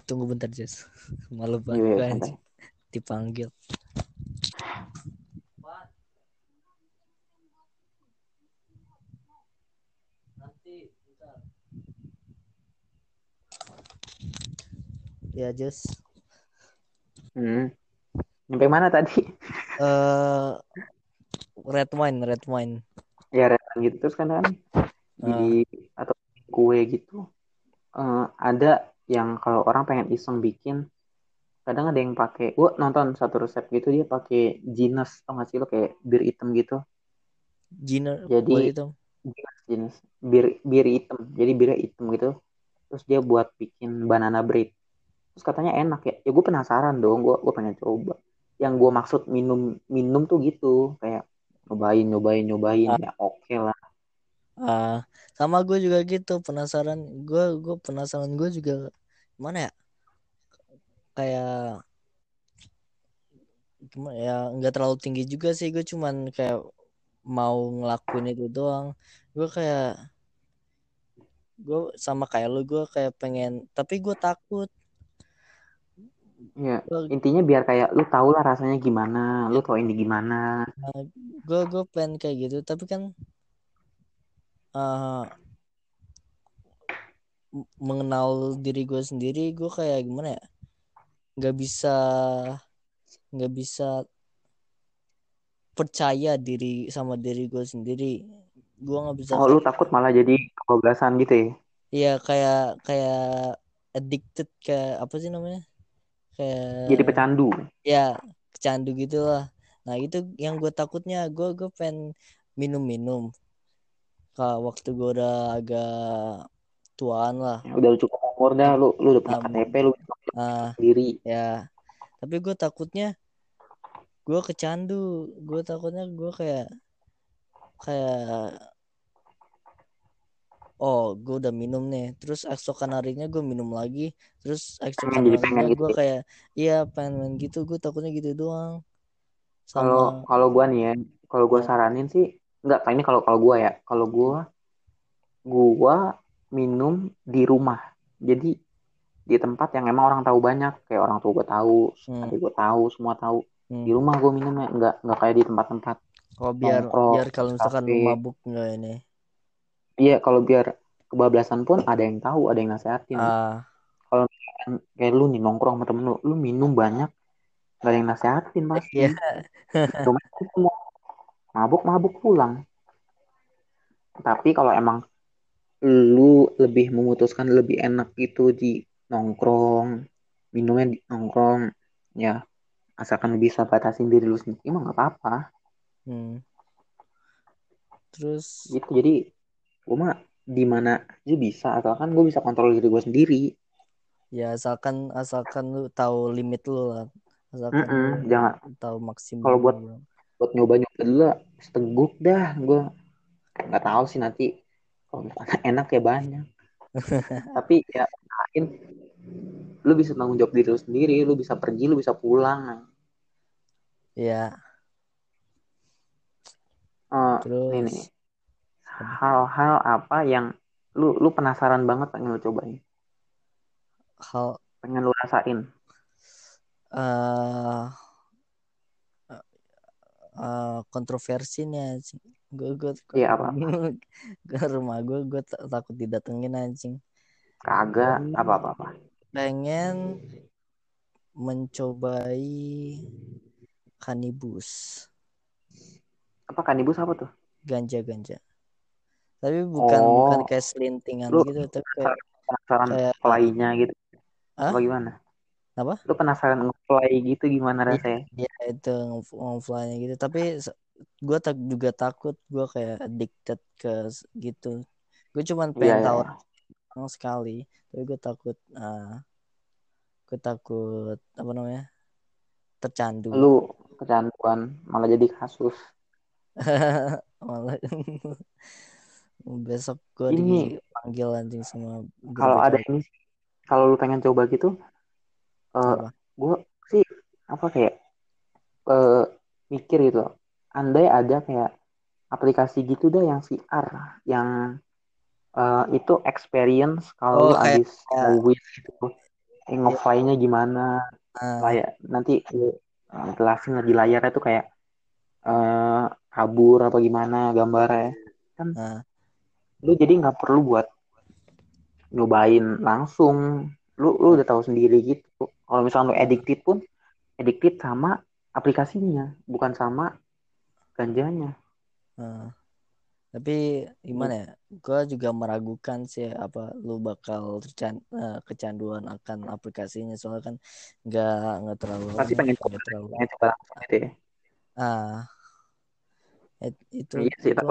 tunggu bentar Jess. Malu Iya, banget iya, santai. anjing. Dipanggil ya Jess. Hmm. sampai mana tadi? Eh red wine red wine. Ya red wine gitu. Terus kan kan di atau kue gitu eh, ada yang kalau orang pengen iseng bikin kadang ada yang pakai gua nonton satu resep gitu dia pakai jeans tau gak sih lo? Kayak bir hitam gitu. Giner Jadi- itu jeans jeans bir bir hitam. Jadi birnya hitam gitu. Terus dia buat bikin banana bread terus katanya enak ya. Ya gue penasaran dong gue gue pengen coba. Yang gue maksud minum minum tuh gitu. Kayak nyobain nyobain nyobain. Ya oke lah. Ah, sama gue juga gitu penasaran. Gue gue penasaran gue juga gimana ya? Kayak gimana ya nggak terlalu tinggi juga sih. Gue cuman kayak mau ngelakuin itu doang. Gue kayak gue sama kayak lu gue kayak pengen tapi gue takut ya gue intinya biar kayak lu tau lah rasanya gimana lu tau ini gimana. Gue gue pengen kayak gitu tapi kan m- mengenal diri gue sendiri gue kayak gimana ya nggak bisa nggak bisa percaya diri sama diri gue sendiri. Gue nggak bisa oh lu takut malah jadi kebablasan gitu ya? Iya kayak kayak addicted kayak apa sih namanya kayak jadi pecandu. Ya kecandu gitu lah. Nah itu yang gue takutnya. Gue gue pengen minum-minum. Kalau waktu gue udah agak tuaan lah. Ya, udah cukup umur dah. Lu lu udah punya Um, KTP lu ah sendiri. ya. Tapi gue takutnya gue kecandu. Gue takutnya gue kayak kayak oh gue udah minum nih. Terus esokan harinya gue minum lagi. Terus esokan gitu gue ya. kayak iya pengen main gitu. Gue takutnya gitu doang. Kalau sama kalau gua nih ya kalau gua Ah. saranin sih enggak ini kalau kalau gua ya. Kalau gua gua minum di rumah. Jadi di tempat yang emang orang tahu banyak. Kayak orang tua gua tahu Hmm. adik gua tahu semua tahu. Hmm, di rumah gua minumnya enggak enggak kayak di tempat-tempat oh biar nongkrong, biar kalau misalkan kafe. mabuk nggak ini iya kalau biar kebablasan pun ada yang tahu ada yang nasehatin. Ah. Kan kayak lu nih nongkrong sama temen lu lu minum banyak gak ada yang nasehatin pasti. Iya. Aja semua. Mabuk mabuk pulang. Tapi kalau emang lu lebih memutuskan lebih enak gitu di nongkrong minumnya di nongkrong ya asalkan bisa batasin diri lu sendiri emang nggak apa-apa. Hmm. terus gitu jadi gue mah di mana aja bisa asalkan gue bisa kontrol diri gue sendiri. Ya asalkan asalkan lu tahu limit lu lah. Asalkan Mm-mm, lu jangan. tahu maksimum Kalau buat- lu. buat nyoba nyoba dulu lah, seteguk dah gue nggak tahu sih nanti kalau misalnya enak ya banyak. Tapi ya lain lu bisa tanggung jawab diri lu sendiri lu bisa pergi lu bisa pulang. Ya. Eh, terus? ini hal-hal apa yang lu lu penasaran banget pengen lu cobain? Hal pengen lu rasain? Eh eh, kontroversinya gue gue Iya, apa? ke rumah gue gue takut didatengin anjing. Kagak apa apa apa pengen mencobai kanibus. Apa kanibus apa tuh? Ganja ganja tapi bukan Oh. bukan kayak selintingan Lu- gitu tapi kayak penasaran Kayak- fly-nya gitu? Hah? apa gimana? Apa? lu penasaran nge-fly gitu gimana rasanya? ya itu ngefly gitu. Tapi gue tak juga takut gue kayak addicted ke gitu. Gue cuman Iya, pengen iya, tahu iya. doang sekali. Tapi gue takut ah gue takut apa namanya tercandu. Lu kecanduan malah jadi kasus. Malah besok gue ini dipanggil anjing sama guru kalau ada ini kalau lu pengen coba gitu eh Apa? gue sih apa kayak eh mikir gitu. Loh. andai ada kayak aplikasi gitu dah yang VR yang eh, itu experience kalau Oh, lu abis ngewin gitu. Eh, ngefly-nya gimana? Ah, kayak nanti eh, jelasin di layarnya tuh kayak eh kabur apa gimana gambarnya. Kan ah, lu jadi nggak perlu buat nyobain langsung. Lu lu udah tahu sendiri gitu. Kalau misalnya lu addicted pun addicted sama aplikasinya bukan sama ganjanya. Ah. Tapi gimana ya? Gue juga meragukan sih apa lu bakal tercan eh, kecanduan akan aplikasinya. Soalnya kan nggak nggak terlalu pasti pengen coba terlalu pengen coba langsung gitu ya. Ah. It- itu iya sih itu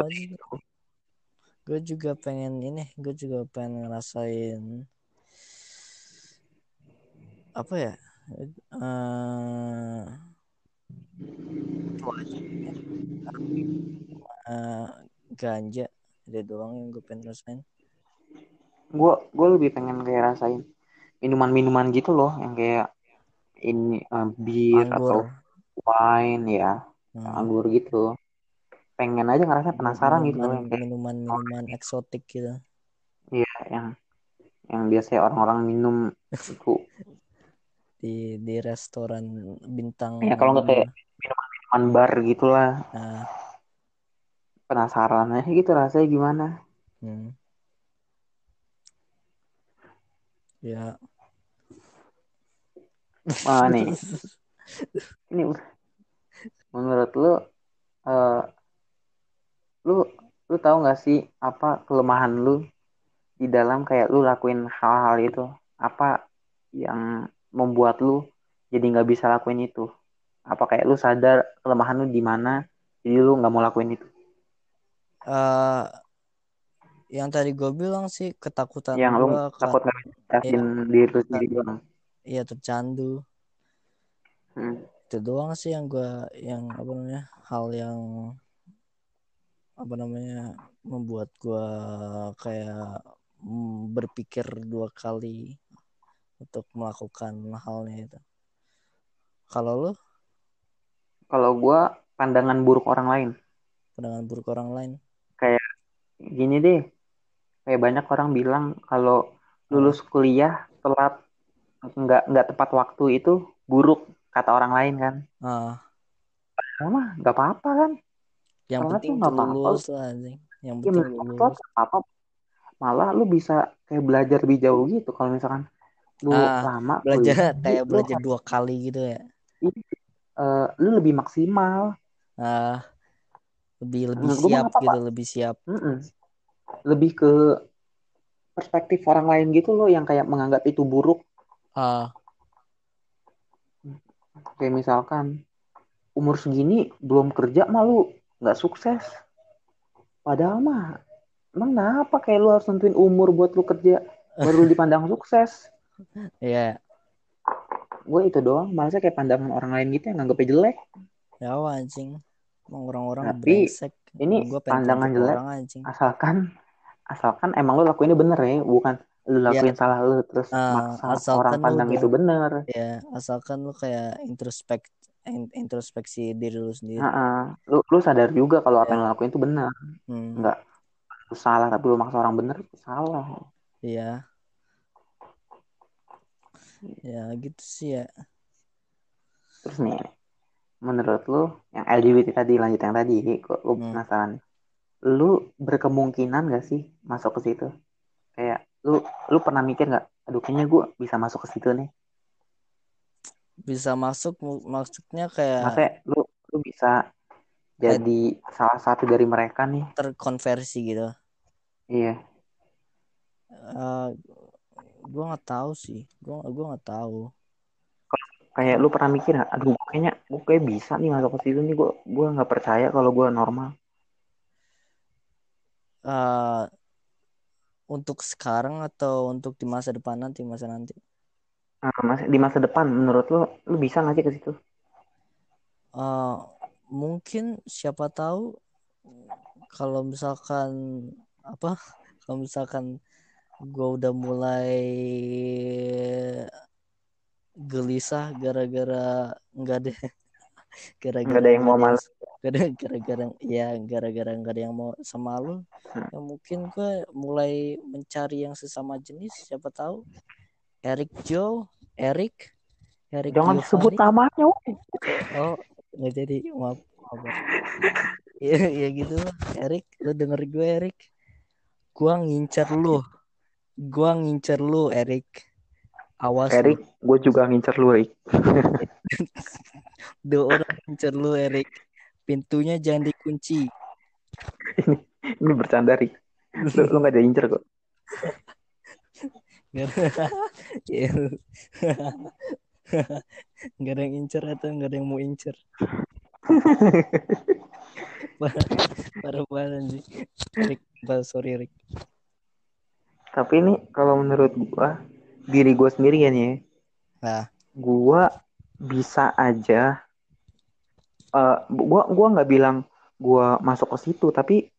gue juga pengen ini gue juga pengen ngerasain apa ya? Eh aja Eh, ganja ada doang yang gue pengen rasain. Gue gue lebih pengen kayak rasain minuman-minuman gitu loh yang kayak ini eh, bir atau wine ya Hmm. anggur gitu pengen aja ngerasa penasaran gitu minuman kayak minuman minuman eksotik gitu. Iya yang yang biasanya orang-orang minum itu. Di di restoran bintang ya kalau nggak kayak lima. minuman bar gitulah. Nah, penasaran aja gitu rasanya gimana. Hmm. ya. Wah nih. Ini menurut lu eh, lu lu tahu nggak sih apa kelemahan lu di dalam kayak lu lakuin hal-hal itu? Apa yang membuat lu jadi nggak bisa lakuin itu? Apa kayak lu sadar kelemahan lu di mana jadi lu nggak mau lakuin itu? Eh yang tadi gue bilang sih ketakutan yang lu takut diri lu sendiri doang. iya tercandu. Hmm. itu doang sih yang gue yang apa namanya hal yang apa namanya membuat gue kayak mm, berpikir dua kali untuk melakukan halnya itu. Kalau lu? Kalau gua pandangan buruk orang lain. Pandangan buruk orang lain? Gini deh kayak banyak orang bilang kalau lulus kuliah telat nggak nggak tepat waktu itu buruk kata orang lain kan. Ah. Sama nggak apa-apa kan yang Telat penting tuh lulus lah anjing. Yang ya penting menurut lulus apa-apa. Malah lu bisa kayak belajar lebih jauh gitu kalau misalkan lu Ah, lama belajar kuliah, kayak lu, belajar dua kali gitu ya? Eh, lu lebih maksimal. Ah lebih lebih mah siap apa-apa. gitu lebih siap. Mm-mm. lebih ke perspektif orang lain gitu loh yang kayak menganggap itu buruk. Ah. Kayak misalkan umur segini belum kerja mah lu nggak sukses. Padahal mah emang kenapa kayak lu harus nentuin umur buat lu kerja baru dipandang sukses? Ya gue itu doang malasnya kayak pandangan orang lain gitu yang nganggapnya jelek. Ya anjing. Emang orang-orang Tapi, brengsek. ini Gua pandangan jelek. orang anjing. Asalkan asalkan emang lu lakuinnya bener ya bukan lu lakuin salah lu terus Ah, maksa orang pandang itu bener. Ya asalkan lu kayak introspek in- introspeksi diri lu sendiri Heeh. lu lu sadar juga kalau apa Ya. yang lu lakuin itu benar hmm, nggak lu salah tapi lu maksa orang bener itu salah iya ya gitu sih ya Terus nih, menurut lu yang LGBT tadi lanjut yang tadi, kok lu Hmm. penasaran? Lu berkemungkinan gak sih masuk ke situ? Kayak lu lu pernah mikir nggak? Aduh kayaknya gue bisa masuk ke situ nih. Bisa masuk maksudnya kayak Maksudnya lu lu bisa jadi salah satu dari mereka nih. terkonversi gitu Iya. Eh gue nggak tahu sih gue gue nggak tahu Kayak lu pernah mikir nggak? Aduh kayaknya gue kayak bisa nih masuk ke situ nih. Gue gue nggak percaya kalau gue normal. eh untuk sekarang atau untuk di masa depan nanti masa nanti mas, di masa depan menurut lu lu bisa nggak sih ke situ? uh, mungkin siapa tahu kalau misalkan apa kalau misalkan gue udah mulai gelisah gara-gara nggak ada gara-gara ada yang mau malas gara-gara ya gara-gara nggak ada yang mau sama lu hmm. ya mungkin gue mulai mencari yang sesama jenis siapa tahu Eric Joe Eric Eric jangan Giovanni. sebut namanya oh nggak jadi. Maaf maaf ya, ya gitu. Eric lu denger gue Eric. Gua ngincer lu. Gua ngincer lu Eric. Awas Eric gue juga ngincer lu Eric. Dua orang ngincer lu Eric. Pintunya jangan dikunci. Ini ini bercanda Rick lu, lu gak ada incer kok Gak ada yang incer atau gak ada yang mau incer. Parah banget sih Rick sorry Rick. Tapi ini kalau menurut gua diri gua sendiri ya nih. Nah. gua bisa aja uh, gua gua nggak bilang gua masuk ke situ tapi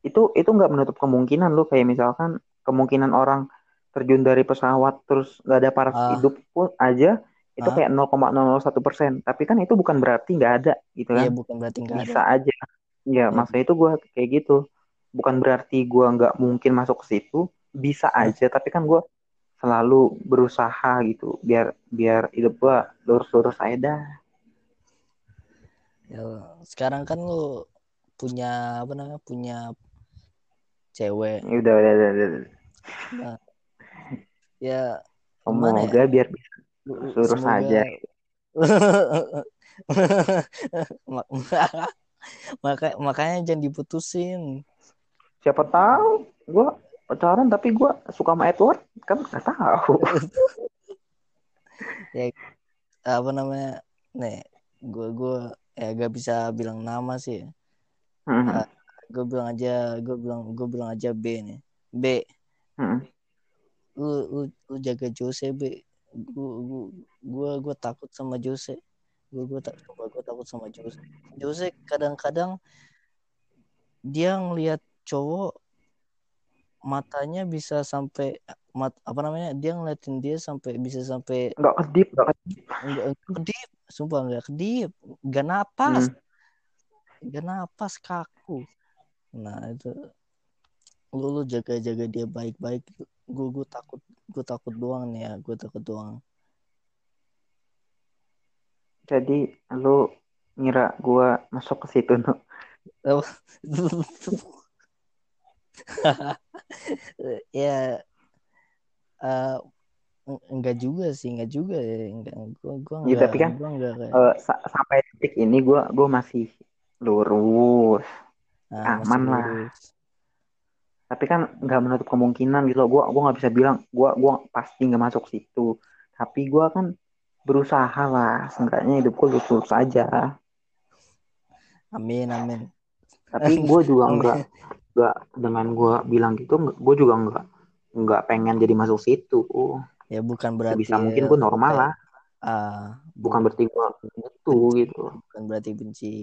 itu itu nggak menutup kemungkinan lo kayak misalkan kemungkinan orang terjun dari pesawat terus nggak ada paras uh. hidup pun aja itu kayak 0,001 persen tapi kan itu bukan berarti nggak ada gitu kan iya, bukan berarti nggak bisa ada. aja ya, ya. maksudnya itu gue kayak gitu bukan berarti gue nggak mungkin masuk ke situ bisa ya. aja tapi kan gue selalu berusaha gitu biar biar hidup gue lurus-lurus aja dah ya, sekarang kan lu punya apa namanya punya cewek ya udah udah udah, udah. Nah, ya semoga ya? biar bisa Suruh Semoga... saja. Maka, makanya jangan diputusin. Siapa tahu gue pacaran tapi gue suka sama Edward kan nggak tahu. ya apa namanya nih gue gue ya gak bisa bilang nama sih. Hmm. Uh, gue bilang aja gue bilang gue bilang aja B nih B. Hmm. Lu, lu jaga Jose B gue gue gue takut sama Jose. Gue gue tak gue takut sama Jose. Jose kadang-kadang dia ngelihat cowok matanya bisa sampai mat apa namanya dia ngeliatin dia sampai bisa sampai nggak kedip nggak kedip. Nggak kedip. Sumpah nggak kedip. Nggak napas. Hmm. nggak napas kaku. Nah itu lu lu jaga jaga dia baik baik gue gue takut gue takut doang nih ya gue takut doang. Jadi lu ngira gue masuk ke situ no ya uh, enggak juga sih enggak juga ya enggak gua gua enggak, ya, tapi kan gua enggak, kayak... uh, sa sampai titik ini gue gue masih lurus. Nah, aman masih lurus. lah tapi kan nggak menutup kemungkinan gitu loh. Gue gua nggak bisa bilang gue gua pasti nggak masuk situ. Tapi gue kan berusaha lah. Seenggaknya hidupku lulus lulus saja amin amin. Tapi gue juga nggak nggak dengan gue bilang gitu gue juga nggak nggak pengen jadi masuk situ. Ya bukan berarti bisa mungkin gue normal lah. Uh, bukan berarti gue itu gitu. bukan berarti benci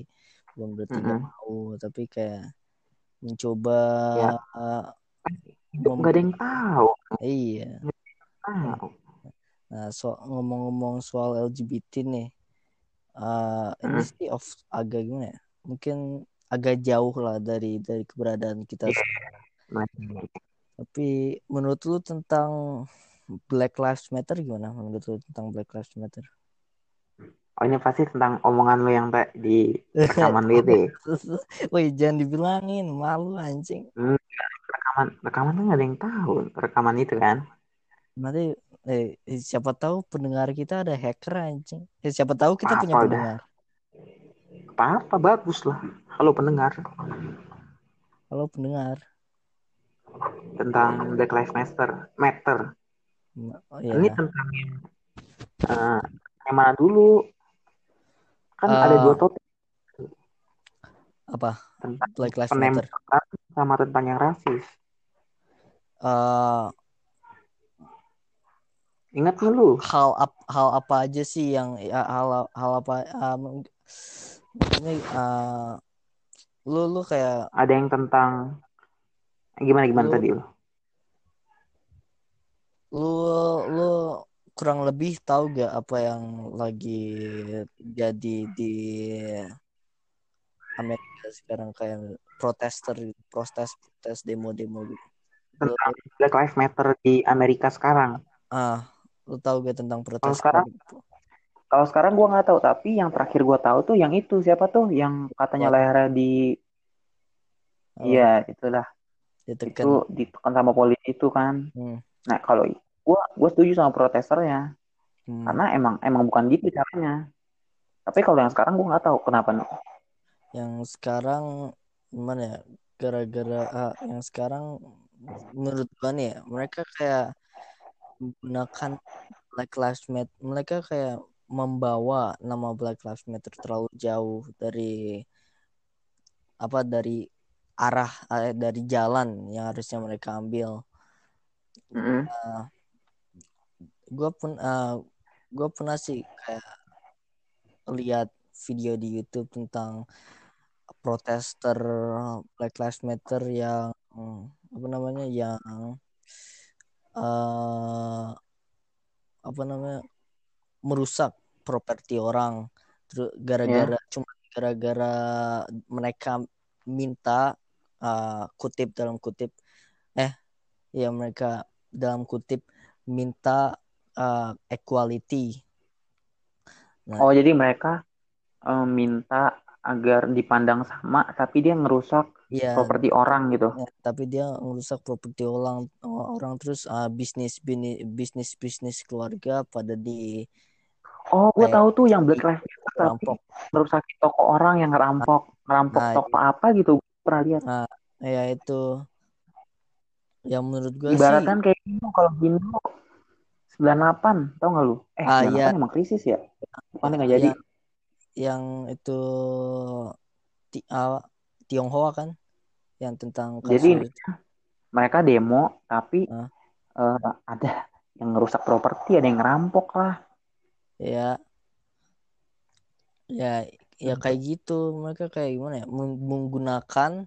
bukan berarti mm -hmm. gak mau. Tapi kayak mencoba ya. uh, nggak ada yang tahu. Iya. Tahu. Nah so ngomong-ngomong soal LGBT nih uh, hmm. ini sih of agak gimana ya? Mungkin agak jauh lah dari dari keberadaan kita yeah. tapi menurut lu tentang Black Lives Matter gimana? Menurut lu tentang Black Lives Matter Oh ini pasti tentang omongan lu yang tak di rekaman lu itu. Ya? Woi jangan dibilangin malu anjing. Hmm, rekaman rekaman tuh gak ada yang tahu rekaman itu kan. Nanti eh, siapa tahu pendengar kita ada hacker anjing. Eh, siapa tahu kita apa punya pendengar. Apa apa bagus lah. Halo pendengar. Halo pendengar. Tentang Black Lives Matter. Matter. Oh, iya. Ini tentang uh, yang mana dulu? Kan uh, ada dua topik. Apa? Tentang Black Lives Matter. Sama tentang yang rasis. Uh, Ingat nggak lu? Hal ap, hal apa aja sih yang ya, hal hal apa um, maksudnya uh, lu lu kayak ada yang tentang gimana gimana lu, tadi lo lu lu kurang lebih tahu gak apa yang lagi jadi di Amerika sekarang kayak protester protes protes demo demo gitu? Tentang Black Lives Matter di Amerika sekarang? Ah lu tahu gak tentang protes kalau sekarang kalau sekarang gue nggak tahu tapi yang terakhir gue tahu tuh yang itu siapa tuh? Yang katanya lehernya di Oh, iya itulah. Ditekan. Itu ditekan sama polisi itu kan. Hmm. nah kalau gue gue setuju sama protesternya. Hmm. karena emang emang bukan gitu caranya. Tapi kalau yang sekarang gue nggak tahu kenapa nih. Yang sekarang gimana ya? Gara-gara ah, yang sekarang menurut gua nih ya mereka kayak menggunakan Black Lives Matter mereka kayak membawa nama Black Lives Matter terlalu jauh dari apa dari arah eh, dari jalan yang harusnya mereka ambil. Mm-mm. Gue pun uh, gue pernah sih kayak lihat video di YouTube tentang protester Black Lives Matter yang apa namanya yang uh, apa namanya merusak properti orang. Gara-gara cuma gara-gara mereka minta uh, kutip dalam kutip eh ya mereka dalam kutip minta uh, equality. Nah, oh jadi mereka um, minta agar dipandang sama, tapi dia ngerusak ya, properti orang gitu. Ya, tapi dia ngerusak properti orang orang terus uh, bisnis bisnis bisnis keluarga pada di Oh, gue tahu tuh yang Black Lives Matter tapi merusak toko orang yang ngerampok, ngerampok nah, toko apa gitu. Pernah lihat. Nah, ya itu yang menurut gue Ibaratkan sih kayak gitu kalau gini 98 tau gak lu? Eh ah, 98 ya. emang krisis ya? Bukan nggak jadi. Yang, yang itu ti, uh, Tionghoa kan? Yang tentang kasus Jadi mereka demo tapi uh. Uh, ada yang ngerusak properti, ada yang ngerampok lah. Ya. Ya, ya kayak gitu. Mereka kayak gimana ya? Menggunakan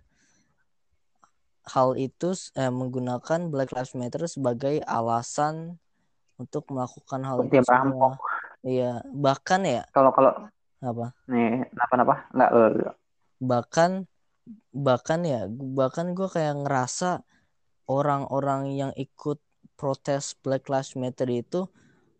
hal itu eh, menggunakan Black Lives Matter sebagai alasan untuk melakukan hal Seperti itu semua. Iya, bahkan ya. Kalau kalau apa? Nih, kenapa-napa? Enggak. Bahkan bahkan ya, bahkan gue kayak ngerasa orang-orang yang ikut protes Black Lives Matter itu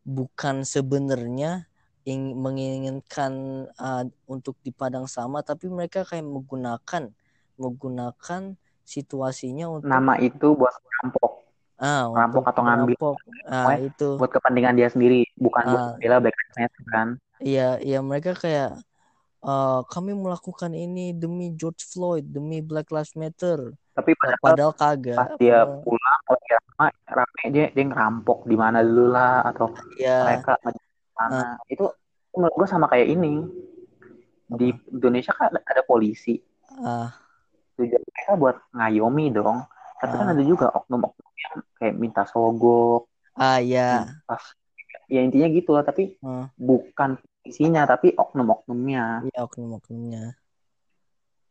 bukan sebenarnya ing menginginkan uh, untuk dipandang sama, tapi mereka kayak menggunakan menggunakan situasinya untuk nama itu buat rampok ah, rampok atau ngambil ah, itu. buat kepentingan dia sendiri bukan ah, buat bela Black Lives kan? Iya iya mereka kayak uh, kami melakukan ini demi George Floyd demi Black Lives Matter. Tapi padahal, padahal kagak. pas dia uh, pulang lagi rame, rame dia dia ngerampok di mana dulu lah atau iya. mereka mana. Uh, itu menurut gue sama kayak ini. Di? Indonesia kan ada polisi. Ah. Tujuan mereka buat ngayomi dong tapi uh. kan ada juga oknum-oknum yang kayak minta sogok. Ah ya pas ya intinya gitu lah tapi uh. bukan isinya tapi oknum-oknumnya. Iya oknum-oknumnya.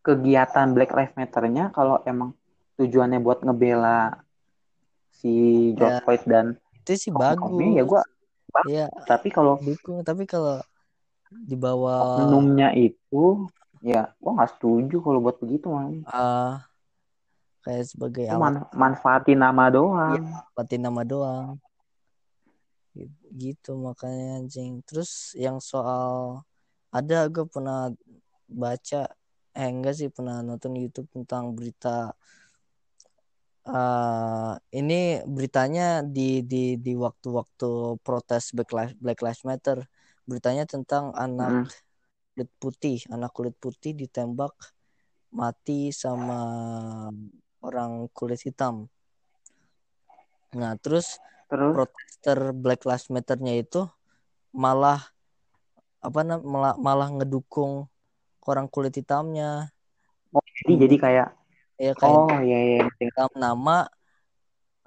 Kegiatan Black Lives Matter-nya kalau emang tujuannya buat ngebela si George ya, Floyd dan itu sih bagus. ya gue ya tapi kalau dukung tapi kalau di bawah oknumnya itu ya gue nggak setuju kalau buat begitu man. Uh, kayak sebagai Man manfaatin nama doang. Ya, manfaatin nama doang. Gitu makanya anjing. Terus yang soal ada gue pernah baca eh enggak sih pernah nonton YouTube tentang berita uh, ini beritanya di di di waktu-waktu protes Black Lives, Black Lives Matter. Beritanya tentang anak hmm. kulit putih. Anak kulit putih ditembak mati sama orang kulit hitam nah terus, terus? protester Black Lives Matter-nya itu malah apa malah malah ngedukung orang kulit hitamnya oh jadi hmm. jadi kayak ya kayak oh iya iya dalam nama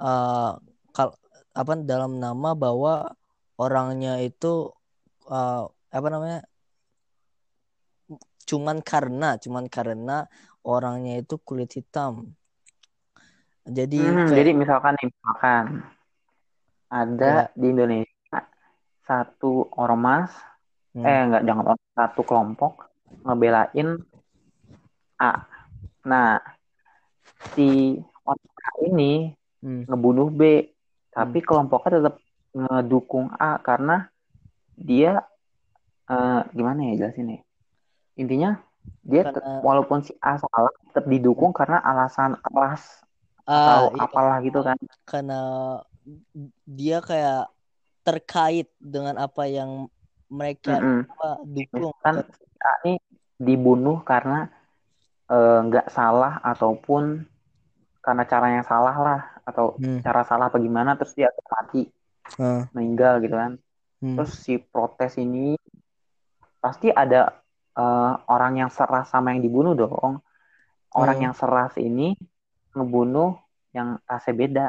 uh, kal apa dalam nama bahwa orangnya itu uh, apa namanya cuman karena cuman karena orangnya itu kulit hitam jadi Hmm, kayak jadi misalkan nih, misalkan ada ya di Indonesia satu ormas, hmm, eh enggak jangan ormas, satu kelompok ngebelain A. Nah, si orang A ini hmm, ngebunuh B, tapi hmm. kelompoknya tetap ngedukung A karena dia eh, gimana ya jelasin ya? Intinya dia karena walaupun si A salah tetap didukung karena alasan ah atau iya apalah gitu kan. karena dia kayak terkait dengan apa yang mereka Mm-mm. apa, dukung A ini dibunuh karena eh, nggak salah ataupun karena cara yang salah lah atau hmm, cara salah apa gimana terus dia mati ah, meninggal gitu kan. hmm, Terus si protes ini pasti ada eh, orang yang seras sama yang dibunuh dong. Orang hmm, yang seras ini ngebunuh yang rasnya beda,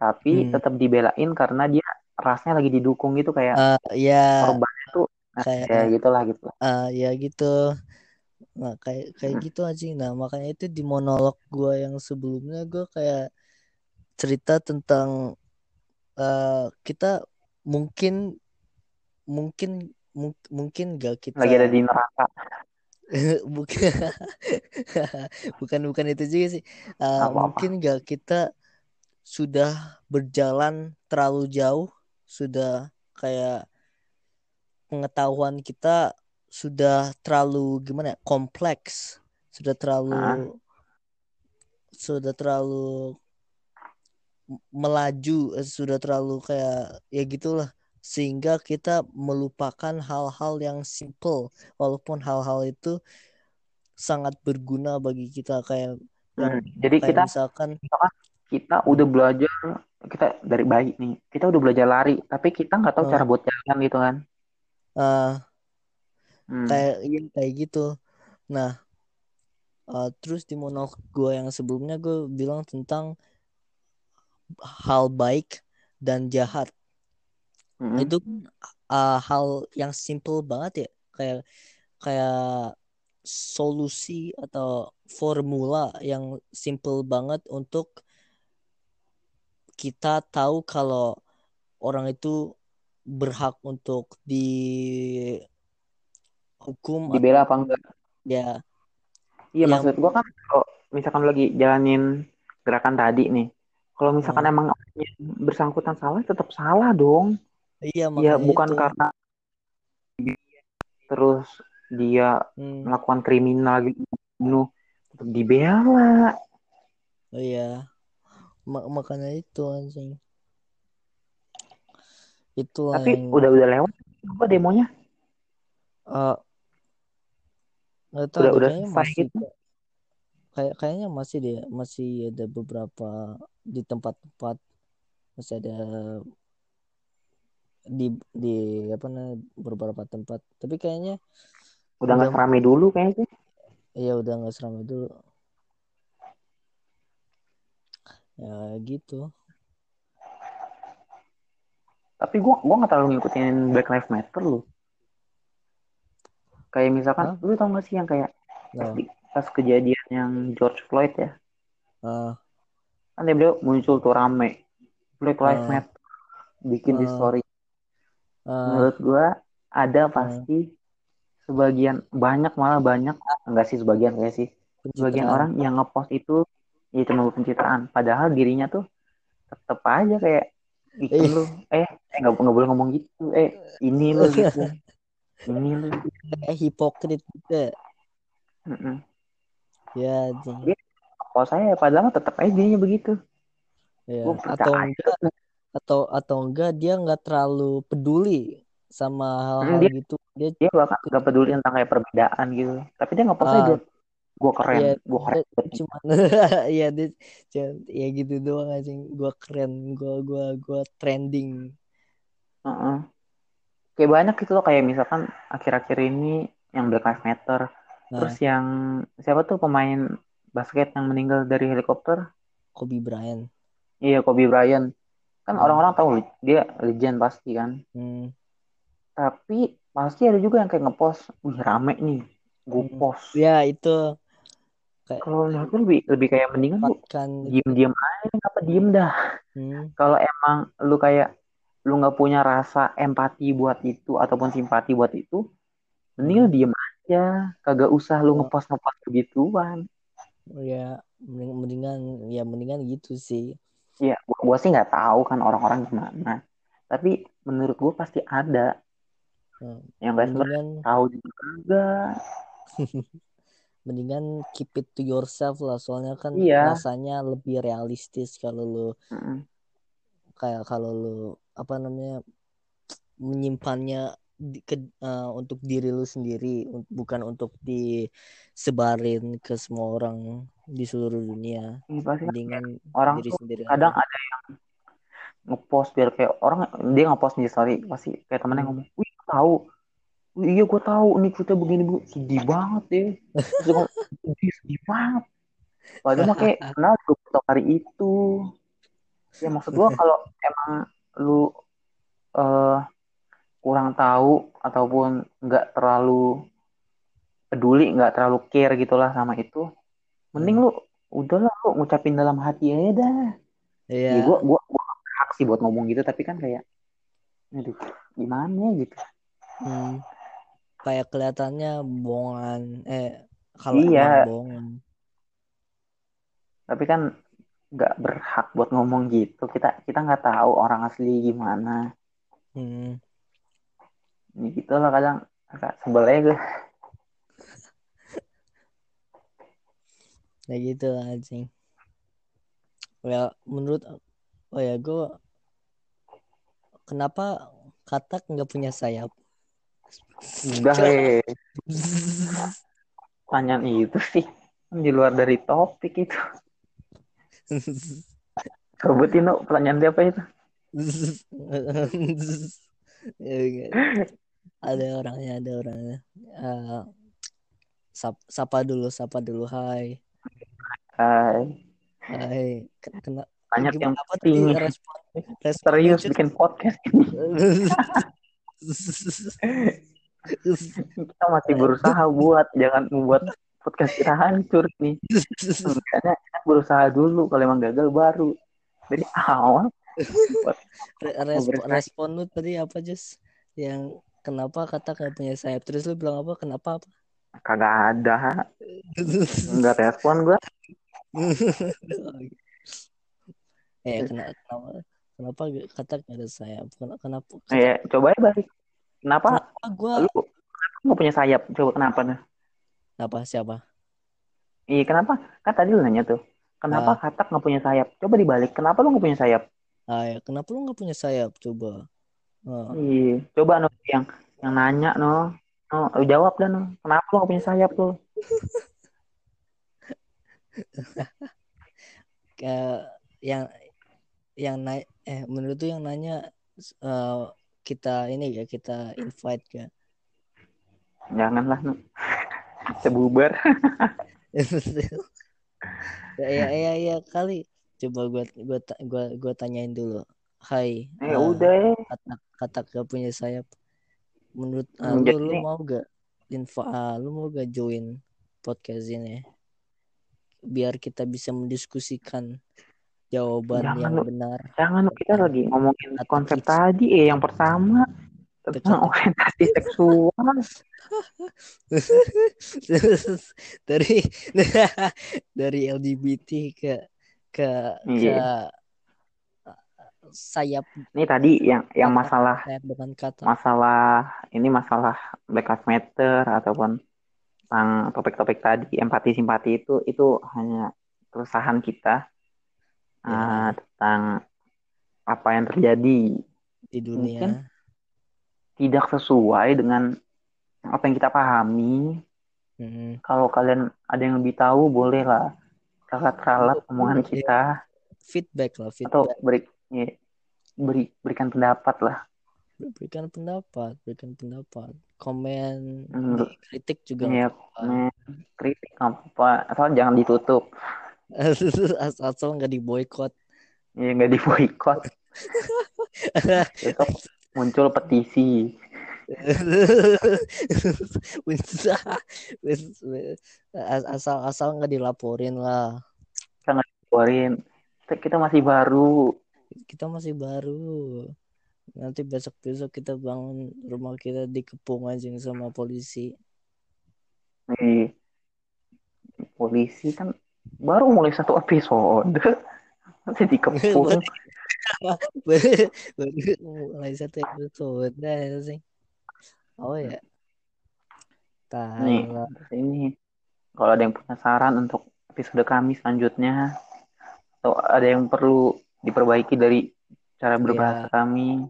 tapi hmm. tetap dibelain karena dia rasnya lagi didukung gitu kayak Ah, ya korbannya tuh nah, kayak ya gitulah gitu. ah, ya gitu nah kayak kayak Mm. gitu anjing nah makanya itu di monolog gue yang sebelumnya gue kayak cerita tentang eh, kita mungkin mungkin mung- mungkin gak kita Lagi ada di neraka. bukan. Bukan bukan itu juga sih. Apa-apa. mungkin gak kita sudah berjalan terlalu jauh sudah kayak pengetahuan kita sudah terlalu gimana ya, kompleks sudah Ah, terlalu sudah terlalu melaju eh, sudah terlalu kayak ya gitulah sehingga kita melupakan hal-hal yang simple walaupun hal-hal itu sangat berguna bagi kita kayak yang hmm. Jadi kayak kita misalkan kita udah belajar kita dari bayi nih kita udah belajar lari tapi kita nggak tahu eh, cara buat jalan gitu kan. eh, Hmm. kayak iya, kayak gitu nah eh, terus di monolog gue yang sebelumnya gue bilang tentang hal baik dan jahat Mm-mm. itu uh, hal yang simple banget ya kayak kayak solusi atau formula yang simple banget untuk kita tahu kalau orang itu berhak untuk dihukum atau Dibela apa enggak? ya Iya yang maksud gua kan kalau misalkan lagi jalanin gerakan tadi nih, kalau misalkan uh, emang bersangkutan salah tetap salah dong. Iya Ya bukan itu karena terus dia hmm, melakukan kriminal gitu bunuh tetap dibela. oh iya Ma- makanya itu anjing itulah Tapi yang udah udah lewat apa demonya? uh, nggak tahu Udah udah masih gitu. kayak kayaknya masih deh masih ada beberapa di tempat-tempat masih ada di di apa namanya beberapa tempat. Tapi kayaknya Udah nggak seramai dulu kayaknya. ya udah nggak seramai dulu. Ya gitu. Tapi gua gua nggak terlalu ngikutin Black Lives Matter loh. Kayak misalkan Hah? lu tau gak sih yang kayak pas, Nah, pas kejadian yang George Floyd ya? Ah, kan dia beliau muncul tuh rame. Black Lives ah, Matter. Bikin di ah, story ah, menurut gua ada ah, pasti sebagian banyak malah banyak enggak sih sebagian kayak sih. Sebagian orang yang ngepost itu ya cuma pencitraan. Padahal dirinya tuh tetep aja kayak eh ikut lu eh eh nggak nggak boleh ngomong gitu eh ini lu gitu ini lu kayak hipokrit gitu ya. Ya dia kalau saya padahal tetap aja dirinya begitu. Ya gua atau enggak atau atau enggak dia nggak terlalu peduli sama Mm, hal-hal dia gitu. Dia dia bahkan nggak peduli tentang kayak perbedaan gitu. Tapi dia ngepost ah. Aja gue keren ya gue keren. cuma ya dia cuman- ya gitu doang anjing gua keren gua gua gua trending. Heeh. kayak banyak gitu loh kayak misalkan akhir-akhir ini yang Black Lives Matter nah. terus yang siapa tuh pemain basket yang meninggal dari helikopter? Kobe Bryant. Iya Kobe Bryant kan hmm. orang-orang tahu dia legend pasti kan Hmm. tapi pasti ada juga yang kayak ngepost wih rame nih gue Hmm. post ya itu kayak kalau menurut gue lebih lebih kayak mendingan lu dapatkan diem diem aja apa diem dah hmm, kalau emang lu kayak lu nggak punya rasa empati buat itu ataupun simpati buat itu mending lu hmm. diem aja kagak usah lu Ya. ngepost ngepost begituan ya mending- mendingan ya mendingan gitu sih ya gua, gua sih nggak tahu kan orang-orang gimana tapi menurut gua pasti ada Hmm. yang sebenarnya mendingan tahu juga kagak mendingan keep it to yourself lah soalnya kan Iya. rasanya lebih realistis kalau lu Mm-mm. kayak kalau lu apa namanya menyimpannya di- ke, eh, untuk diri lu sendiri bukan untuk disebarin ke semua orang di seluruh dunia. Iya, pasti mendingan orang diri sendiri kadang aja. ada yang ngepost biar kayak orang dia ngepost di story pasti kayak temennya Hmm. ngomong wih tahu. Wih iya gue tahu ini cerita begini bu. Sedih banget deh ngomong sedih sedih banget. Padahal mah kayak kenal gue hari itu. Ya maksud gua kalau emang lu eh kurang tahu ataupun nggak terlalu peduli nggak terlalu care gitulah sama itu mending lu udahlah lu ngucapin dalam hati aja dah Iya. ya gua gua gua hak sih buat ngomong gitu tapi kan kayak aduh gimana gitu Hmm. Kayak kelihatannya bohongan eh kalau Iya. bohongan. tapi kan nggak berhak buat ngomong gitu kita kita nggak tahu orang asli gimana Hmm. Ini gitu lah kadang agak sebel aja gue Ya gitu lah anjing. Ya menurut oh ya gue kenapa katak nggak punya sayap? udah heh pertanyaan itu sih kan di luar dari topik itu sebutin no pertanyaan dia apa itu Ya. Ada orangnya ada orangnya. Eh, sap- sapa dulu sapa dulu. Hai. Hai. Hai. Ken- kena banyak yang apa penting respon respon serius bikin podcast kita masih berusaha buat jangan membuat podcast kita hancur nih. Kita berusaha dulu kalau emang gagal baru. Dari awal. Re- respon, respon lu tadi apa Jess? Yang kenapa kata gak punya sayap? Terus lu bilang apa? Kenapa apa? Kagak ada nggak respon gue eh kenapa kenapa kenapa kata gak ada sayap? Kenapa kenapa? Eh coba ya balik. Kenapa? Kenapa gue lu kenapa nggak punya sayap? Coba kenapa nih? Apa siapa? Iya kenapa? Kan tadi lu nanya tuh. Kenapa katak nggak punya sayap? Coba dibalik. Kenapa lu nggak punya sayap? Ah ya kenapa lu nggak punya sayap? Coba Ah, iya coba no yang yang nanya no. No lu jawab dah no. Kenapa lu nggak punya sayap lu kayak yang yang naik eh menurut tuh yang nanya eh, kita ini ya kita invite ya janganlah no. Kita bubar. Ya ya ya, ya kali. Coba gua gua gua gua tanyain dulu Hai eh eh, udah. eh. kata kata gak punya sayap. Menurut Hmm, lu lu mau gak info ah, lu mau gak join podcast ini? Biar kita bisa mendiskusikan jawaban Jangan, yang lu. benar. jangan no kita lagi ngomongin Atau konsep tadi eh yang pertama. Tentang orientasi seksual. Dari dari LGBT ke ke ke Iya. Sayap ini tadi yang yang masalah dengan kata. masalah ini masalah Black Lives Matter ataupun tentang topik-topik tadi empati simpati itu itu hanya keresahan kita Ya. ah, tentang apa yang terjadi. Di dunia. Mungkin tidak sesuai dengan apa yang kita pahami. Mm. kalau kalian ada yang lebih tahu boleh lah ralat-ralat omongan kita. feedback lah atau feedback. beri ya, beri berikan pendapat lah. Berikan pendapat berikan pendapat. Komen Menurut- di- kritik juga ya komen, kritik apa asal jangan ditutup. As- asal nggak diboykot ya nggak diboikot besok muncul petisi. Asal asal nggak dilaporin lah. Kita nggak keluarin. Kita, kita masih baru. Kita masih baru. Nanti besok besok kita bangun rumah kita dikepung aja sama polisi. Nih, polisi kan baru mulai satu episode. Masih dikepung. baru baru mulai satu episode sih. Oh ya. Nih, tahu ini kalau ada yang punya saran untuk episode kami selanjutnya atau ada yang perlu diperbaiki dari cara berbahasa kami,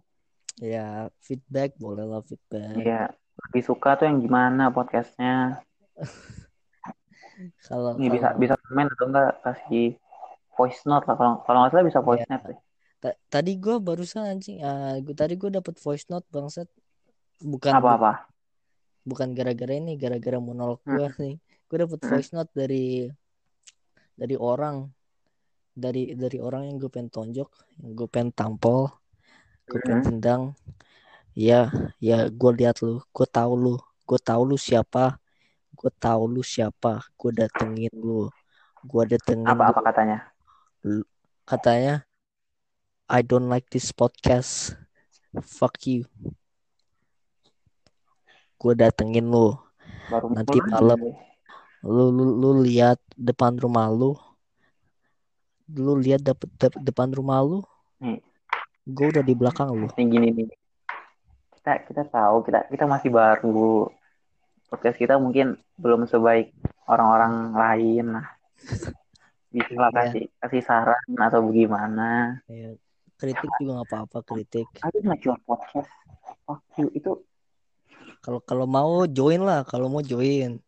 ya feedback boleh lah feedback ya lebih suka tuh yang gimana podcastnya. kalau Nih bisa bisa komen atau enggak kasih voice note lah kalau kalau nggak salah bisa voice Iya. note deh. Ta- tadi gue barusan anjing ah gua, tadi gue dapet voice note bangsat bukan Apa-apa. bukan gara-gara ini gara-gara monolog Hmm. gue nih gue dapet Hmm. voice note dari dari orang dari dari orang yang gue pengen tonjok yang gue pengen tampol gue pengen Hmm. tendang ya ya gue lihat lu gue tahu lu gue tahu lu siapa gue tahu lu siapa gue datengin lu gue datengin Apa lu apa katanya? katanya I don't like this podcast fuck you gue datengin lu Baru Nanti malam. lu lu, lu lihat depan rumah lu lu lihat dapet dep- depan rumah lu Nih. gue udah di belakang lu Nih gini nih. Kita kita tahu kita kita masih baru. Podcast kita mungkin belum sebaik orang-orang lain lah. Bisa lah Iya. kasih kasih saran atau bagaimana. ya, kritik juga nggak apa-apa kritik Ayo nggak jual podcast. You itu kalau kalau mau join lah kalau mau join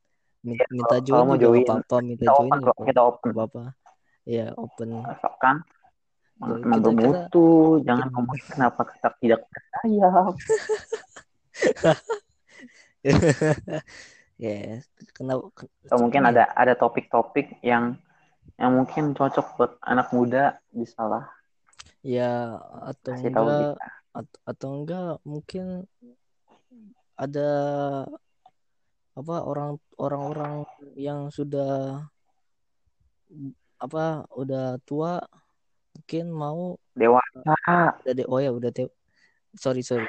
Min- Ya, minta join kalau mau join, apa-apa minta kita join open kita apa-apa ya open Asalkan Tuh, emang kita- jangan ngomongin kenapa kita tidak bersayap. ya kenapa Atau mungkin ini, ada ada topik-topik yang yang mungkin cocok buat anak muda bisa lah ya atau kasih enggak kita. at- atau enggak mungkin ada apa orang orang-orang yang sudah apa udah tua mungkin mau Dewasa, udah de oh ya udah te sorry sorry.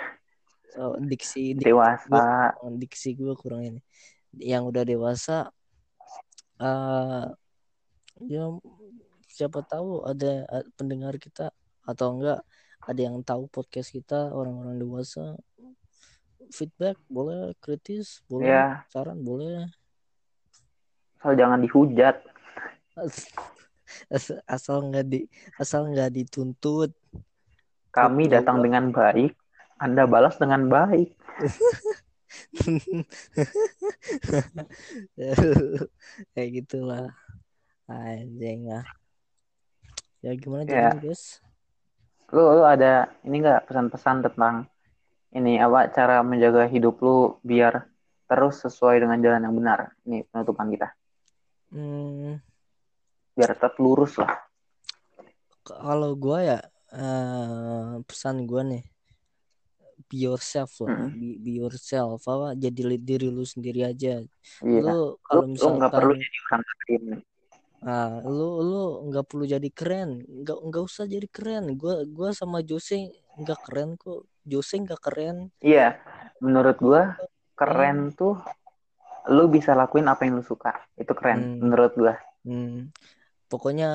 So, diksi di- dewasa. diksi gue kurang ini. Yang udah dewasa eh ya siapa tahu ada pendengar kita atau enggak ada yang tahu podcast kita orang-orang dewasa. Feedback boleh kritis boleh Ya, saran boleh. Asal jangan dihujat. As- asal nggak di asal nggak dituntut Kami Betul. datang dengan baik, Anda balas dengan baik. kayak gitulah anjing lah ya gimana Ya. jadi guys Lu, lu ada ini nggak pesan-pesan tentang ini apa cara menjaga hidup lu biar terus sesuai dengan jalan yang benar. Ini penutupan kita. hmm, Biar tetap lurus lah. kalau gua ya eh, pesan gua nih be yourself lah Mm. be, be yourself apa jadi diri lu sendiri aja Iya. lu kalau lu nggak misalkan perlu jadi orang lain. ah lu lu nggak perlu jadi keren nggak nggak usah jadi keren gua gua sama Jose nggak keren kok Jose nggak keren Iya, menurut gua keren tuh lu bisa lakuin apa yang lu suka. Itu keren Hmm. menurut gua. Hmm, pokoknya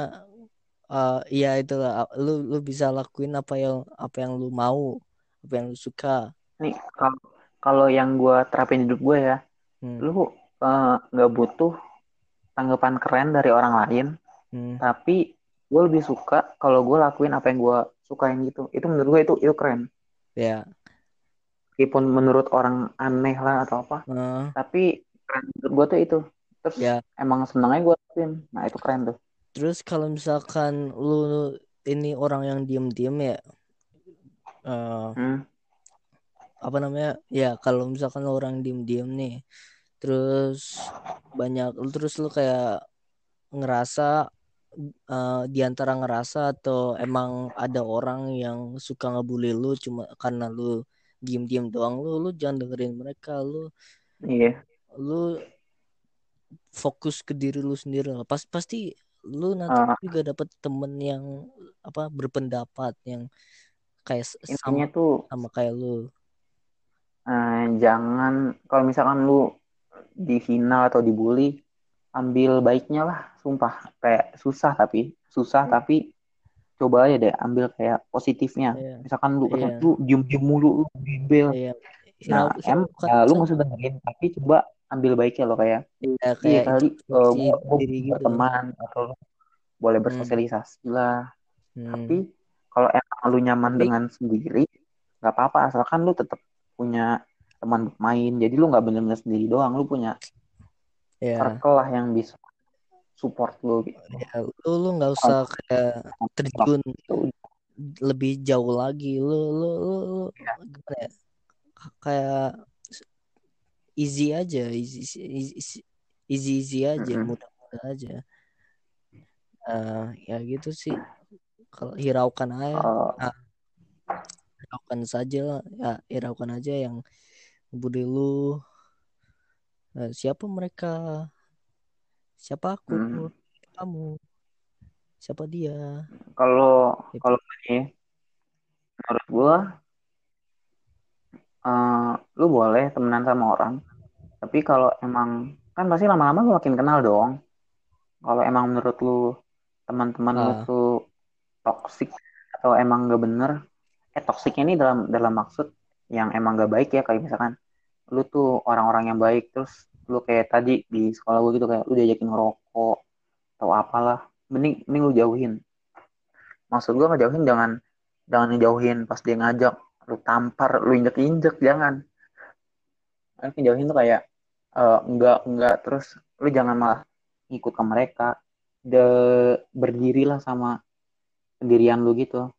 eh iya itulah lu lu bisa lakuin apa yang apa yang lu mau, apa yang lu suka. Nih kalau kalau yang gua terapin hidup gua ya, Hmm, lu eh, nggak butuh tanggapan keren dari orang lain, hmm, tapi gue lebih suka kalau gue lakuin apa yang gue sukain gitu. Itu menurut gue itu itu keren. ya. Meskipun menurut orang aneh lah atau apa, Eh, tapi keren menurut gue tuh itu. Terus ya. emang senengnya gue lakuin. Nah itu keren tuh. Terus kalau misalkan lu ini orang yang diem-diem ya, eh Hmm. apa namanya? Ya kalau misalkan lu orang diem-diem nih, terus banyak, terus lu kayak ngerasa eh, di antara ngerasa atau emang ada orang yang suka ngebully lu cuma karena lu diem-diem doang lu lu jangan dengerin mereka lu iya lu fokus ke diri lu sendiri lah pas pasti lu nanti uh, juga dapet temen yang apa berpendapat yang kayak sama tuh sama kayak lu uh, jangan kalau misalkan lu dihina atau dibully ambil baiknya lah sumpah kayak susah tapi susah tapi coba aja deh ambil kayak positifnya Iya. misalkan lu Iya. lu diem diem mulu lu bimbel Iya. nah Hirau- em hiraukan ya, lu nggak usah dengerin tapi coba ambil baiknya lo kayak Iya, iya kayak kali introspeksi uh, diri gitu. berteman atau lu boleh bersosialisasi lah Hmm. tapi kalau emang lu nyaman Tapi- dengan sendiri nggak apa-apa asalkan lu tetap punya teman main jadi lu nggak bener-bener sendiri doang lu punya ya, circle lah yang bisa support lu gitu ya lu lu nggak usah kayak terjun Itu lebih jauh lagi. Lu lu lu, lu Iya. gimana ya? Kayak easy aja, easy easy easy, easy aja, Mm-mm. mudah-mudah aja. Eh, ya gitu sih. Kalau hiraukan aja, uh, hiraukan saja lah. Ya, hiraukan aja yang budi lu. Eh, siapa mereka? Siapa aku? Hmm. Kamu? Siapa dia? kalau kalau ini menurut gua eh, lu boleh temenan sama orang. Tapi kalau emang kan pasti lama-lama lu makin kenal dong. Kalau emang menurut lu teman-teman lu Ah. tuh toksik atau emang gak bener eh toksiknya ini dalam dalam maksud yang emang gak baik ya kayak misalkan lu tuh orang-orang yang baik terus lu kayak tadi di sekolah gue gitu kayak lu diajakin ngerokok atau apalah mending mending lu jauhin. Maksud gue ngejauhin jangan jangan ngejauhin pas dia ngajak lu tampar lu injek injek jangan. Kan ngejauhin tuh kayak eh, enggak enggak. Terus lu jangan malah ngikut ke mereka. De berdirilah sama pendirian lu gitu